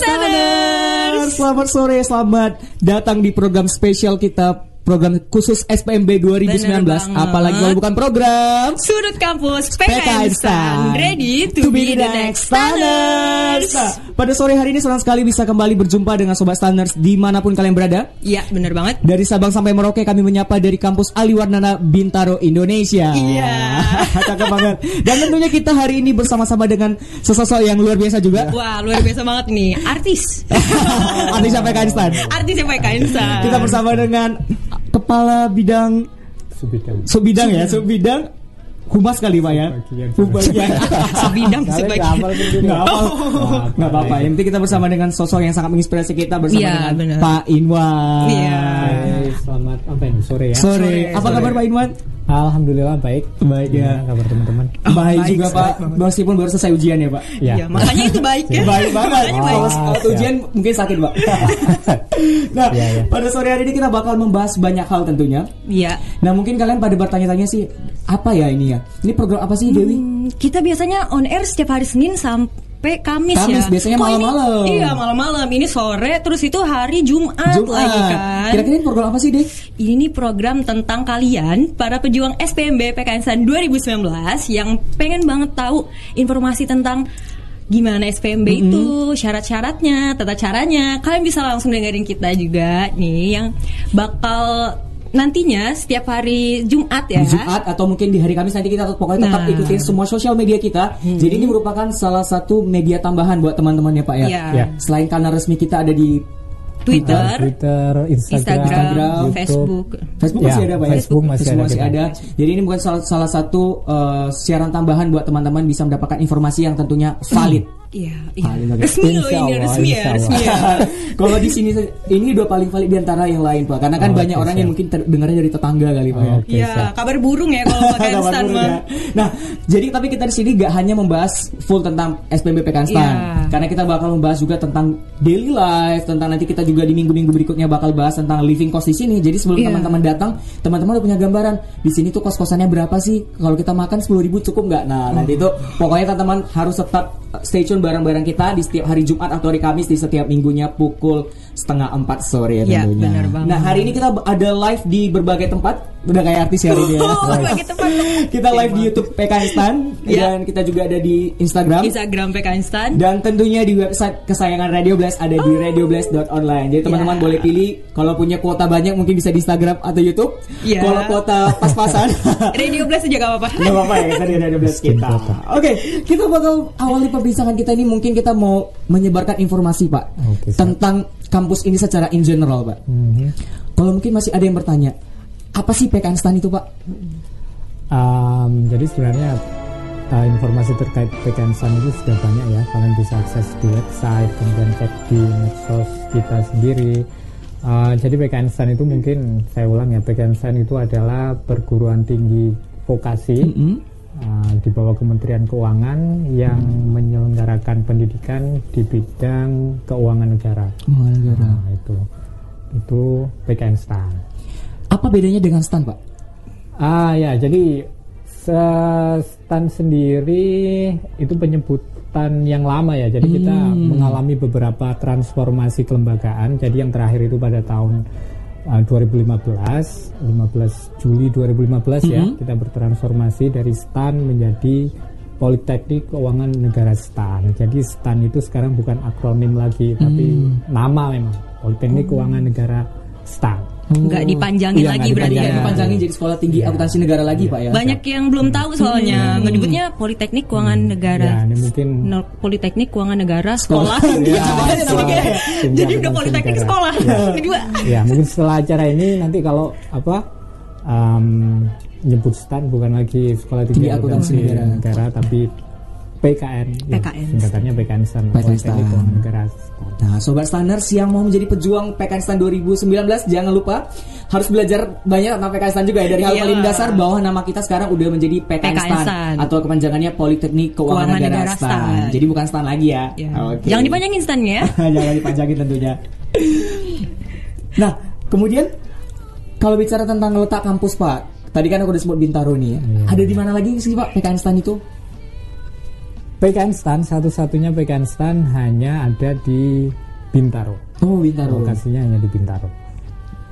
Saners. Selamat sore, selamat datang di program spesial kita program khusus SPMB 2019 apalagi kalau bukan program Sudut Kampus PK Instan Ready to, to be the next Stanners. Nah, Pada sore hari ini senang sekali bisa kembali berjumpa dengan Sobat Stanners di mana pun kalian berada. Iya benar banget. Dari Sabang sampai Merauke kami menyapa dari kampus Aliwarnana Bintaro Indonesia. Iya. Cakep banget. Dan tentunya kita hari ini bersama-sama dengan sosok yang luar biasa juga. Wah luar biasa banget nih. Artis. Artis PK Instan? Artis PK Instan? Kita bersama dengan kepala bidang subidang. Subidang ya subidang humas kali pak ya humas ya sebidang sebagian nggak apa nggak apa apa yang penting kita bersama dengan sosok yang sangat menginspirasi kita bersama ya, dengan bener. Pak Inwan iya selamat apa ini sore ya sore, sore. apa sore. kabar Pak Inwan Alhamdulillah baik. Baik ya. Kabar teman-teman. Oh, baik, baik juga Pak. Meskipun baru selesai ujian ya Pak. Ya. ya makanya itu baik ya. baik banget. Oh, Kalau ujian mungkin sakit Pak. nah, ya, ya. pada sore hari ini kita bakal membahas banyak hal tentunya. Iya. Nah mungkin kalian pada bertanya-tanya sih apa ya ini ya? Ini program apa sih Dewi? Hmm, kita biasanya on air setiap hari Senin sampai sampai Kamis, Kamis ya. biasanya malam-malam. Iya malam-malam. Ini sore, terus itu hari Jumat, Jumat. lagi kan. Kira-kira ini program apa sih deh? Ini program tentang kalian para pejuang SPMB PKNSAN 2019 yang pengen banget tahu informasi tentang gimana SPMB mm -hmm. itu, syarat-syaratnya, tata caranya. Kalian bisa langsung dengerin kita juga nih yang bakal nantinya setiap hari Jumat ya. Jumat atau mungkin di hari Kamis nanti kita pokoknya tetap nah. ikutin semua sosial media kita. Hmm. Jadi ini merupakan salah satu media tambahan buat teman-teman ya Pak ya. Yeah. Yeah. Selain kanal resmi kita ada di Twitter, Twitter, Instagram, Instagram Facebook. Facebook masih ya, ada Pak ya? Facebook masih Facebook ada. Masih ada. Jadi ini bukan salah, salah satu uh, siaran tambahan buat teman-teman bisa mendapatkan informasi yang tentunya valid. Iya, iya. Resmi loh ini resmi ya, resmi ya. Kalau di sini ini dua paling valid di antara yang lain Pak. Karena kan oh, banyak okay, orang siap. yang mungkin dengarnya dari tetangga kali Pak ya. Iya, okay, kabar burung ya kalau pakai instan ya. Nah, jadi tapi kita di sini gak hanya membahas full tentang SPMB Pekanstan. Yeah. Karena kita bakal membahas juga tentang daily life, tentang nanti kita juga di minggu-minggu berikutnya bakal bahas tentang living cost di sini. Jadi sebelum iya. teman-teman yeah. datang, teman-teman udah punya gambaran di sini tuh kos-kosannya berapa sih? Kalau kita makan sepuluh ribu cukup nggak? Nah, oh. nanti itu pokoknya teman-teman harus tetap stay tune barang-barang kita di setiap hari Jumat atau hari Kamis di setiap minggunya pukul setengah empat sore ya, ya tentunya. Banget. Nah hari ini kita ada live di berbagai tempat udah kayak artis hari ini ya. kita live di YouTube PK Instan ya. dan kita juga ada di Instagram. Instagram PK Instan. Dan tentunya di website kesayangan Radio Blast ada di oh. radioblast.online. Jadi teman-teman ya. boleh pilih kalau punya kuota banyak mungkin bisa di Instagram atau YouTube. Ya. Kalau kuota pas-pasan Radio Blast juga gak apa-apa. Gak apa-apa ya kita di Radio Blast kita. Oke, okay, kita bakal awali perbincangan kita ini mungkin kita mau menyebarkan informasi Pak okay, tentang kampus ini secara in general Pak. Mm -hmm. Kalau mungkin masih ada yang bertanya, apa sih PKN STAN itu Pak? Um, jadi sebenarnya uh, informasi terkait PKN STAN itu sudah banyak ya. Kalian bisa akses di website, kemudian cek di medsos kita sendiri. Uh, jadi PKN STAN itu mungkin saya ulang ya, PKN STAN itu adalah perguruan tinggi vokasi. Mm -hmm uh, di bawah Kementerian Keuangan yang hmm. menyelenggarakan pendidikan di bidang keuangan negara. Keuangan negara. Nah, itu itu PKN STAN. Apa bedanya dengan STAN, Pak? Ah ya, jadi STAN sendiri itu penyebutan yang lama ya. Jadi hmm. kita mengalami beberapa transformasi kelembagaan. Jadi yang terakhir itu pada tahun 2015 uh, 15 Juli 2015 mm -hmm. ya mm-hmm. kita bertransformasi dari STAN menjadi Politeknik Keuangan Negara STAN. Jadi STAN itu sekarang bukan akronim lagi mm. tapi nama memang Politeknik oh. Keuangan Negara STAN. Nggak dipanjangin iya, lagi berarti ya. Dipanjangin jadi sekolah tinggi ya. akuntansi negara lagi ya. pak ya. Banyak yang belum tahu soalnya. Hmm. Nggak disebutnya Politeknik Keuangan hmm. Negara. Ya, ini mungkin no, Politeknik Keuangan Negara Sekolah. ya, ya, jadi udah Politeknik negara. Sekolah. Ya. Kedua. Ya mungkin setelah acara ini nanti kalau apa um, nyebut stand bukan lagi sekolah tinggi akuntansi negara. negara tapi PKN. PKN. Ya, singkatannya PKN Stan. PKN Stan. Negara Nah, sobat standar yang mau menjadi pejuang PKN Stan 2019 jangan lupa harus belajar banyak tentang PKN Stan juga ya dari hal yeah. paling dasar bahwa nama kita sekarang udah menjadi PKN, PKN Stan, Stan atau kepanjangannya Politeknik Keuangan, Keuangan Negara, Negara Stan. Stan. Jadi bukan Stan lagi ya. Yeah. Okay. Jangan dipanjangin Stannya. jangan dipanjangin tentunya. nah, kemudian kalau bicara tentang letak kampus Pak, tadi kan aku udah sebut Bintaro nih ya. Yeah. Ada di mana lagi sih Pak PKN Stan itu? PKN Stan satu-satunya PKN Stan hanya ada di Bintaro. Oh, Bintaro. Lokasinya hanya di Bintaro.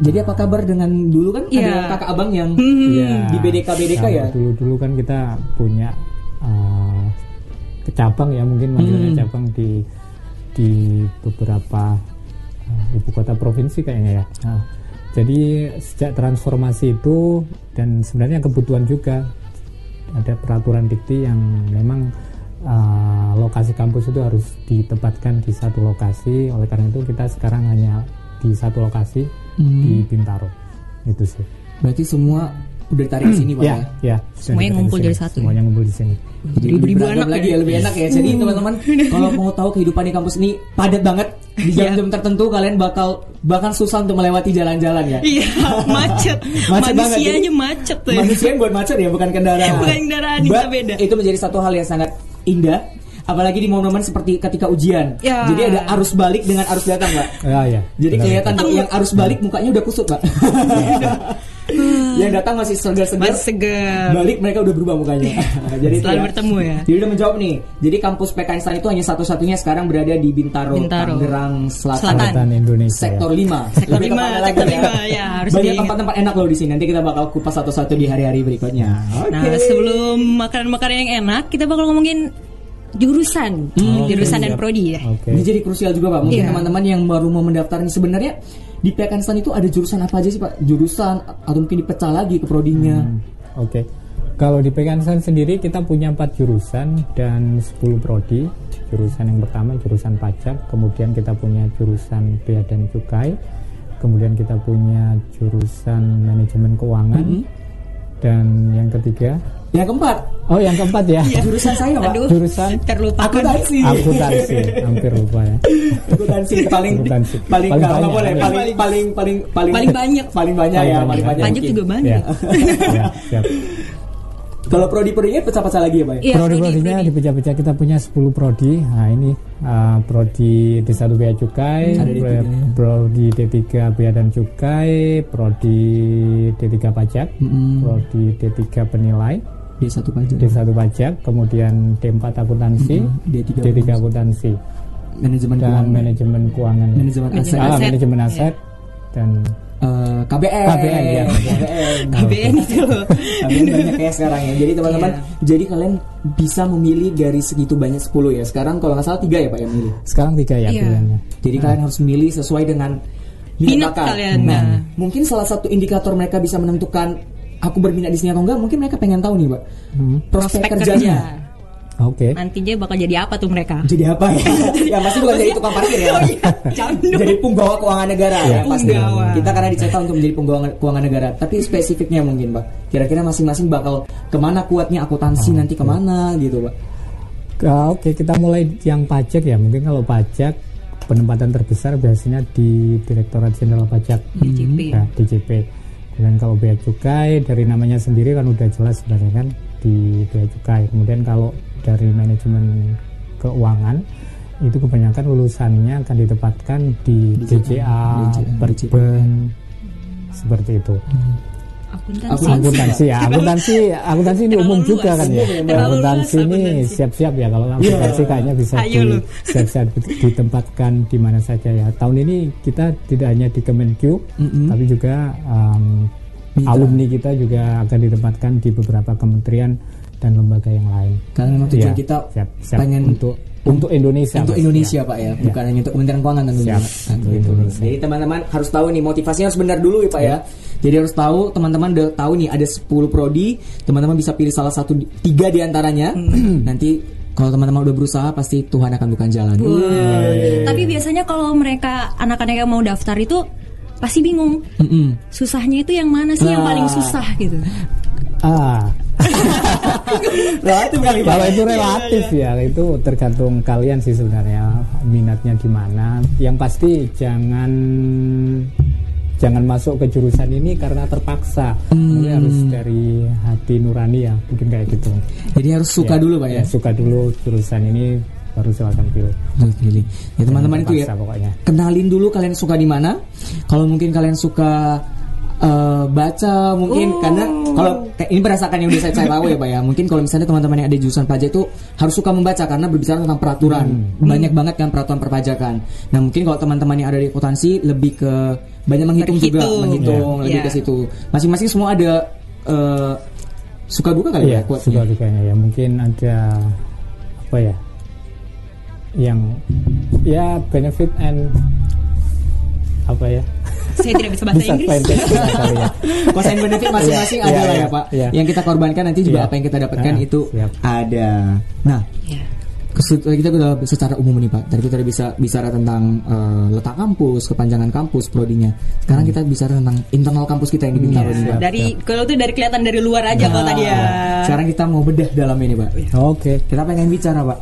Jadi apa kabar dengan dulu kan Iya. ada kakak abang yang Iya. di BDK BDK ya? Dulu dulu kan kita punya uh, cabang ya mungkin manggilnya Hmm. cabang di di beberapa uh, ibu kota provinsi kayaknya ya. Nah, jadi sejak transformasi itu dan sebenarnya kebutuhan juga ada peraturan dikti yang memang uh, lokasi kampus itu harus ditempatkan di satu lokasi. Oleh karena itu kita sekarang hanya di satu lokasi Hmm. di Bintaro. Itu sih. Berarti semua udah ditarik ke sini, Pak Ya, ya? ya. Semuanya ngumpul sini. satu ya? Semuanya ngumpul di sini. Jadi lebih beragam anak lagi ya? ya, lebih enak ya. Jadi teman-teman kalau mau tahu kehidupan di kampus ini padat banget di jam-jam tertentu kalian bakal bahkan susah untuk melewati jalan-jalan ya. Iya, macet. Macet banget, Manusia aja macet tuh. Manusia yang buat macet ya, bukan kendaraan. Bukan kendaraan, But beda. Itu menjadi satu hal yang sangat indah. Apalagi di momen-momen seperti ketika ujian. Ya. Jadi ada arus balik dengan arus datang, Mbak. Ya, ya. Jadi Benar, kelihatan yang arus balik mukanya udah kusut, Pak. yang datang masih segar-segar. Masih segar. Balik mereka udah berubah mukanya. Jadi itu Selalu bertemu ya. Jadi udah menjawab nih. Jadi kampus PKN Stan itu hanya satu-satunya sekarang berada di Bintaro, Bintaro. Tangerang Selatan. Selatan. Selatan Indonesia. Sektor 5 Sektor lima, sektor lima, ya, harus Banyak tempat-tempat enak loh di sini Nanti kita bakal kupas satu-satu di hari-hari berikutnya Oke Nah, sebelum makanan-makanan yang enak, kita bakal ngomongin jurusan, jurusan dan prodi ya. Oke. Ini jadi krusial juga Pak Mungkin Iya. teman-teman yang baru mau mendaftar ini Sebenarnya di PKN Stan itu ada jurusan apa aja sih Pak? Jurusan atau mungkin dipecah lagi ke prodinya Hmm, Oke. Kalau di PKN sendiri kita punya empat jurusan dan 10 prodi. Jurusan yang pertama jurusan pajak, kemudian kita punya jurusan bea dan cukai, kemudian kita punya jurusan manajemen keuangan, Mm-hmm. Dan yang ketiga, Yang keempat oh yang keempat ya, Jurusan saya Pak Aduh, jurusan terlupakan. Akuntansi akuntansi, hampir lupa ya. Akuntansi paling Akuntansi. paling Paling banyak. boleh paling paling paling paling Paling banyak. paling banyak Paling ya banyak. paling banyak Pajak mungkin. juga Ya, banyak. ya, siap. Kalau prodi-prodinya pecah-pecah lagi ya Pak ya? Iya, Prodi-prodinya prodi, dipecah-pecah kita punya 10 prodi. Nah, ini uh, prodi D1 Bea Cukai, Ada D3 ya. prodi D3 Bea dan Cukai, prodi D3 Pajak, Mm-mm. prodi D3 Penilai, Dia satu pajak D1 Pajak, kemudian D4 Akuntansi, D3 D3 Akuntansi, manajemen dan keuangan manajemen keuangan. manajemen aset Ah, aset. manajemen aset dan Eh, KBN KBN, ya. KBN KBN itu loh. KBN banyak ya sekarang ya jadi teman-teman jadi kalian bisa memilih dari segitu banyak 10 ya sekarang kalau nggak salah tiga ya Pak yang milih sekarang tiga ya Iya. pilihannya. jadi kalian harus milih sesuai dengan Minat kalian, nah, nah. mungkin salah satu indikator mereka bisa menentukan aku berminat di sini atau enggak mungkin mereka pengen tahu nih Pak Hmm. prospek, Prospek kerjanya kerja. Oke. Nantinya bakal jadi apa tuh mereka? jadi apa ya ya pasti bukan jadi tukang parkir ya Oh iya, jadi punggawa keuangan negara Iya, ya pasti punggawa. kita karena dicetak untuk menjadi punggawa keuangan negara tapi spesifiknya mungkin pak kira-kira masing-masing bakal ke mana kuatnya akuntansi nanti ke mana gitu pak Oke, kita mulai yang pajak ya. Mungkin kalau pajak penempatan terbesar biasanya di Direktorat Jenderal Pajak, DJP. ya, DJP. Dan kalau bea cukai dari namanya sendiri kan udah jelas sebenarnya kan di bea cukai. Kemudian kalau dari manajemen keuangan itu kebanyakan lulusannya akan ditempatkan di DJA, Perben, seperti itu. Akuntansi. Akuntansi. Akuntansi ya, akuntansi, akuntansi ini umum juga kan ya. Akuntansi ini siap-siap ya kalau akuntansi kayaknya bisa di, siap-siap ditempatkan di mana saja ya. Tahun ini kita tidak hanya di Kemenq, Mm-mm. tapi juga um, alumni kita juga akan ditempatkan di beberapa kementerian dan lembaga yang lain. karena memang tujuan Ya, kita siap, siap pengen untuk untuk Indonesia. untuk Mas. Indonesia Ya. pak ya bukan hanya untuk Kementerian Keuangan tentunya Siap, untuk gitu. Indonesia. jadi teman-teman harus tahu nih motivasinya harus benar dulu ya pak ya jadi harus tahu teman-teman udah tahu nih ada 10 prodi teman-teman bisa pilih salah satu di- tiga di antaranya nanti kalau teman-teman udah berusaha pasti Tuhan akan bukan jalan Tapi biasanya kalau mereka anak-anak yang mau daftar itu pasti bingung. Mm-mm. Susahnya itu yang mana sih yang Nah. paling susah gitu? Ah, relatif kali. Kalau itu relatif ya, itu tergantung kalian sih sebenarnya minatnya di mana. Yang pasti jangan jangan masuk ke jurusan ini karena terpaksa. Mungkin harus dari hati nurani ya, mungkin kayak gitu. jadi harus suka Ya, dulu pak ya Suka dulu jurusan ini baru silakan pilih. Terus pilih. Ya teman-teman itu ya pokoknya. kenalin dulu kalian suka di mana. Kalau mungkin kalian suka uh, baca mungkin oh. karena kalau ini berdasarkan yang udah saya, saya tahu ya pak ya mungkin kalau misalnya teman-teman yang ada jurusan pajak itu harus suka membaca karena berbicara tentang peraturan hmm. banyak hmm. banget kan peraturan perpajakan nah mungkin kalau teman-teman yang ada di akuntansi lebih ke banyak menghitung Berhitung. juga menghitung yeah. lebih yeah. ke situ masing-masing semua ada uh, suka duka kali yeah, ya suka dukanya ya mungkin ada apa ya yang ya benefit and apa ya saya tidak bisa bahasa Inggris. ya. Kosain benefit masing-masing yeah, ada yeah, lah ya Pak. Yeah. Yang kita korbankan nanti juga yeah. apa yang kita dapatkan uh, itu yep. ada. Nah, yeah. kita sudah secara umum nih Pak. Tadi kita udah bisa bicara tentang uh, letak kampus, kepanjangan kampus, prodinya. Sekarang hmm. kita bicara tentang internal kampus kita yang di Bintaro yeah, nih Pak. Dari kalau itu dari kelihatan dari luar aja nah, kalau tadi ya. Sekarang kita mau bedah dalam ini Pak. Oke. Okay. Kita pengen bicara Pak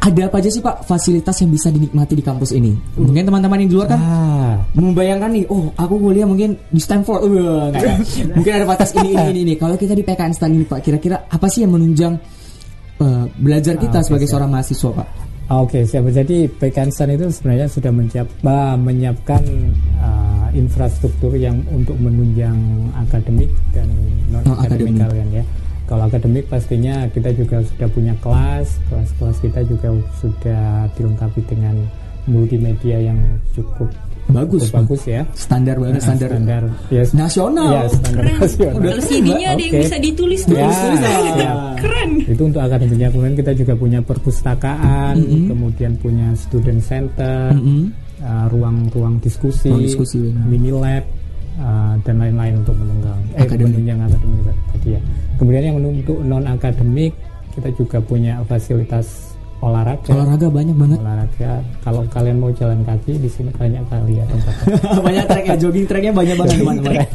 ada apa aja sih Pak fasilitas yang bisa dinikmati di kampus ini? Mungkin teman-teman yang di luar kan ah. membayangkan nih, oh aku kuliah mungkin di Stanford, uh, mungkin ada batas ini ini ini. ini. Kalau kita di PKN Stan ini Pak, kira-kira apa sih yang menunjang uh, belajar kita ah, sebagai siap. seorang mahasiswa Pak? Ah, oke, okay, siap. Jadi PKN Stan itu sebenarnya sudah menyiap, uh, menyiapkan uh, infrastruktur yang untuk menunjang akademik dan non akademik kalian ya kalau akademik pastinya kita juga sudah punya kelas, kelas-kelas kita juga sudah dilengkapi dengan multimedia yang cukup bagus. cukup bagus ya. Standar banget nah, standar. standar. Yes. nasional. Ya standar keren. nasional. Udah CD-nya ada yang bisa ditulis tuh. Ya, ya. keren. Itu untuk akademiknya. Kemudian kita juga punya perpustakaan mm -hmm. kemudian punya student center mm -hmm. uh, ruang-ruang diskusi, ruang diskusi mini lab uh, dan lain-lain untuk menunggang eh akademik. menunjang akademik tadi ya. Kemudian yang untuk non akademik kita juga punya fasilitas olahraga. Olahraga banyak banget. Olahraga. Kalau kalian mau jalan kaki di sini banyak kali ya tempatnya. banyak trek ya, jogging treknya banyak banget teman-teman.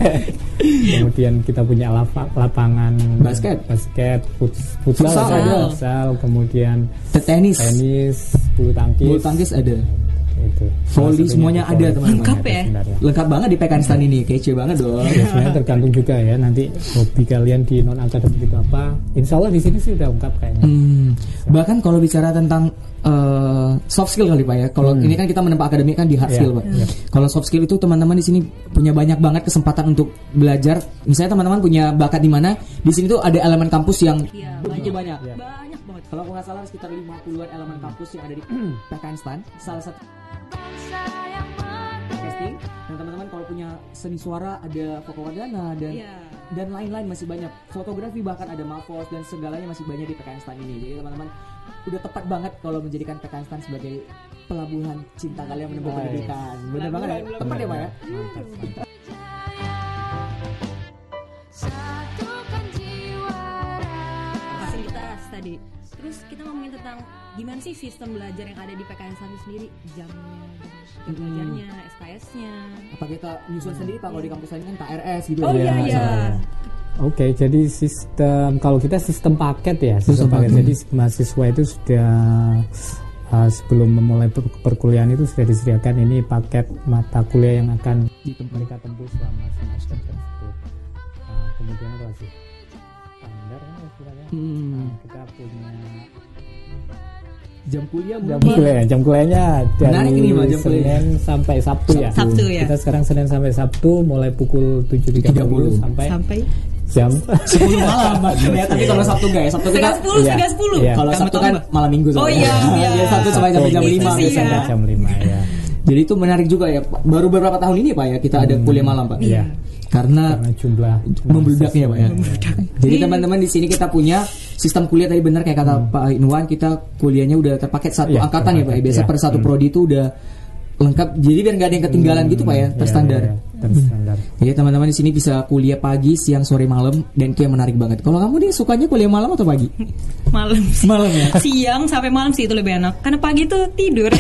kemudian kita punya lapangan basket, basket, futsal, futsal, ada. futsal, kemudian tenis, tenis, bulu tangkis, bulu tangkis ada itu. Volley semuanya ada teman-teman. Lengkap ya? Lengkap banget di Pekanstan ini. Kece banget dong ya, sebenarnya tergantung juga ya. Nanti hobi kalian di non akademik itu apa insya Allah di sini sih udah lengkap kayaknya. Hmm. bahkan kalau bicara tentang uh, soft skill kali pak ya. Kalau hmm. ini kan kita menempa akademik kan di hard yeah. skill pak. yeah. kalau soft skill itu teman-teman di sini punya banyak banget kesempatan untuk belajar. Misalnya teman-teman punya bakat di mana di sini tuh ada elemen kampus yang yeah, banyak. banyak yeah. banyak banget. Kalau nggak salah sekitar 50-an elemen kampus yang ada di Pekanstan salah satu casting dan teman-teman kalau punya seni suara ada Fokowadana dan yeah. dan lain-lain masih banyak. Fotografi bahkan ada Mavos dan segalanya masih banyak di PKN Stan ini. Jadi teman-teman udah tepat banget kalau menjadikan PKN Stan sebagai pelabuhan cinta kalian menemukan pendidikan. Benar banget ya? Tepat ya pak ya? fasilitas tadi. Terus kita ngomongin tentang gimana sih sistem belajar yang ada di PKN satu sendiri jamnya jam hmm. belajarnya SKS-nya apa kita nyusun hmm. sendiri pak kalau di kampus lain kan KRS gitu oh ya, iya iya Oke, okay, jadi sistem kalau kita sistem paket ya, sistem, paket. paket. Jadi mahasiswa itu sudah uh, sebelum memulai per perkuliahan itu sudah disediakan ini paket mata kuliah yang akan mereka tempuh selama semester tersebut. Uh, kemudian apa sih? Standar kan istilahnya. Hmm. Uh, kita punya jam kuliah jam kuliah jam kuliahnya dari ini, Senin kuliah. sampai Sabtu ya. Sabtu ya. Kita sekarang Senin sampai Sabtu mulai pukul 7.30 sampai sampai jam 10 malam ya tapi kalau Sabtu guys. Sabtu kita sepuluh ya, sepuluh. ya. kalau Sabtu kan malam minggu oh iya iya. Ya, Sabtu sampai jam jam lima biasanya. jam lima ya jadi itu menarik juga ya. Baru beberapa tahun ini pak ya kita ada hmm. kuliah malam pak. Iya karena, karena jumlah membludaknya pak ya. Jadi teman-teman di sini kita punya sistem kuliah tadi benar kayak kata hmm. Pak Inwan kita kuliahnya udah terpaket satu ya, angkatan terpaket, ya pak. Biasa ya. per satu hmm. prodi itu udah lengkap. Jadi biar nggak ada yang ketinggalan hmm, gitu pak ya iya, terstandar. Ya, ya, terstandar. Jadi teman-teman di sini bisa kuliah pagi, siang, sore, malam dan itu yang menarik banget. Kalau kamu nih sukanya kuliah malam atau pagi? malam. Malam ya. Siang sampai malam sih itu lebih enak. Karena pagi tuh tidur.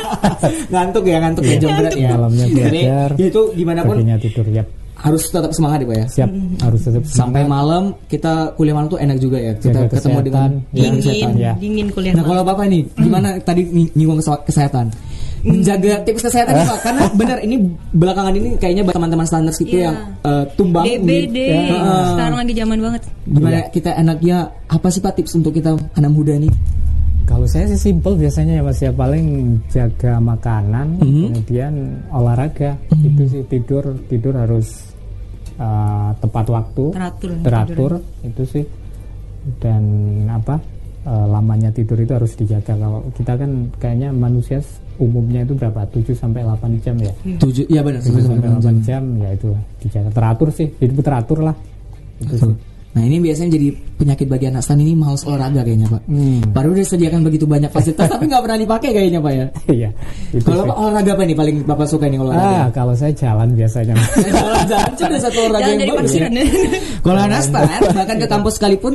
ngantuk ya ngantuk ya jam berat ya. Malamnya belajar. Jadi, ya itu gimana pun. tidur ya harus tetap semangat ya pak ya siap harus tetap semangat. sampai malam kita kuliah malam tuh enak juga ya kita Jaga ketemu dengan dingin kesehatan. ya. dingin kuliah nah kalau bapak ini gimana tadi nyinggung kesehatan menjaga tips kesehatan nih pak karena benar ini belakangan ini kayaknya teman-teman standar itu yeah. yang uh, tumbang DBD ya. sekarang lagi zaman banget gimana ya. kita enaknya apa sih pak tips untuk kita anak muda nih kalau saya sih simpel biasanya ya mas ya paling jaga makanan, mm -hmm. kemudian olahraga mm -hmm. itu sih tidur tidur harus uh, tepat waktu, Teratur. teratur itu sih dan apa uh, lamanya tidur itu harus dijaga. Kalau kita kan kayaknya manusia umumnya itu berapa 7 sampai 8 jam ya. Tujuh, ya benar. 7 sampai 8 jam ya itu dijaga teratur sih, hidup teratur lah. Itu sih. Nah ini biasanya jadi penyakit bagi anak stan ini males olahraga kayaknya pak. Hmm. Baru udah sediakan begitu banyak fasilitas tapi nggak pernah dipakai kayaknya pak ya. Iya. Kalau sih. Pak, olahraga apa nih paling bapak suka nih olahraga? Ah, kalau saya jalan biasanya. Jalan-jalan sudah satu olahraga Jangan yang bagus ya. Kalau anak stan bahkan ke kampus sekalipun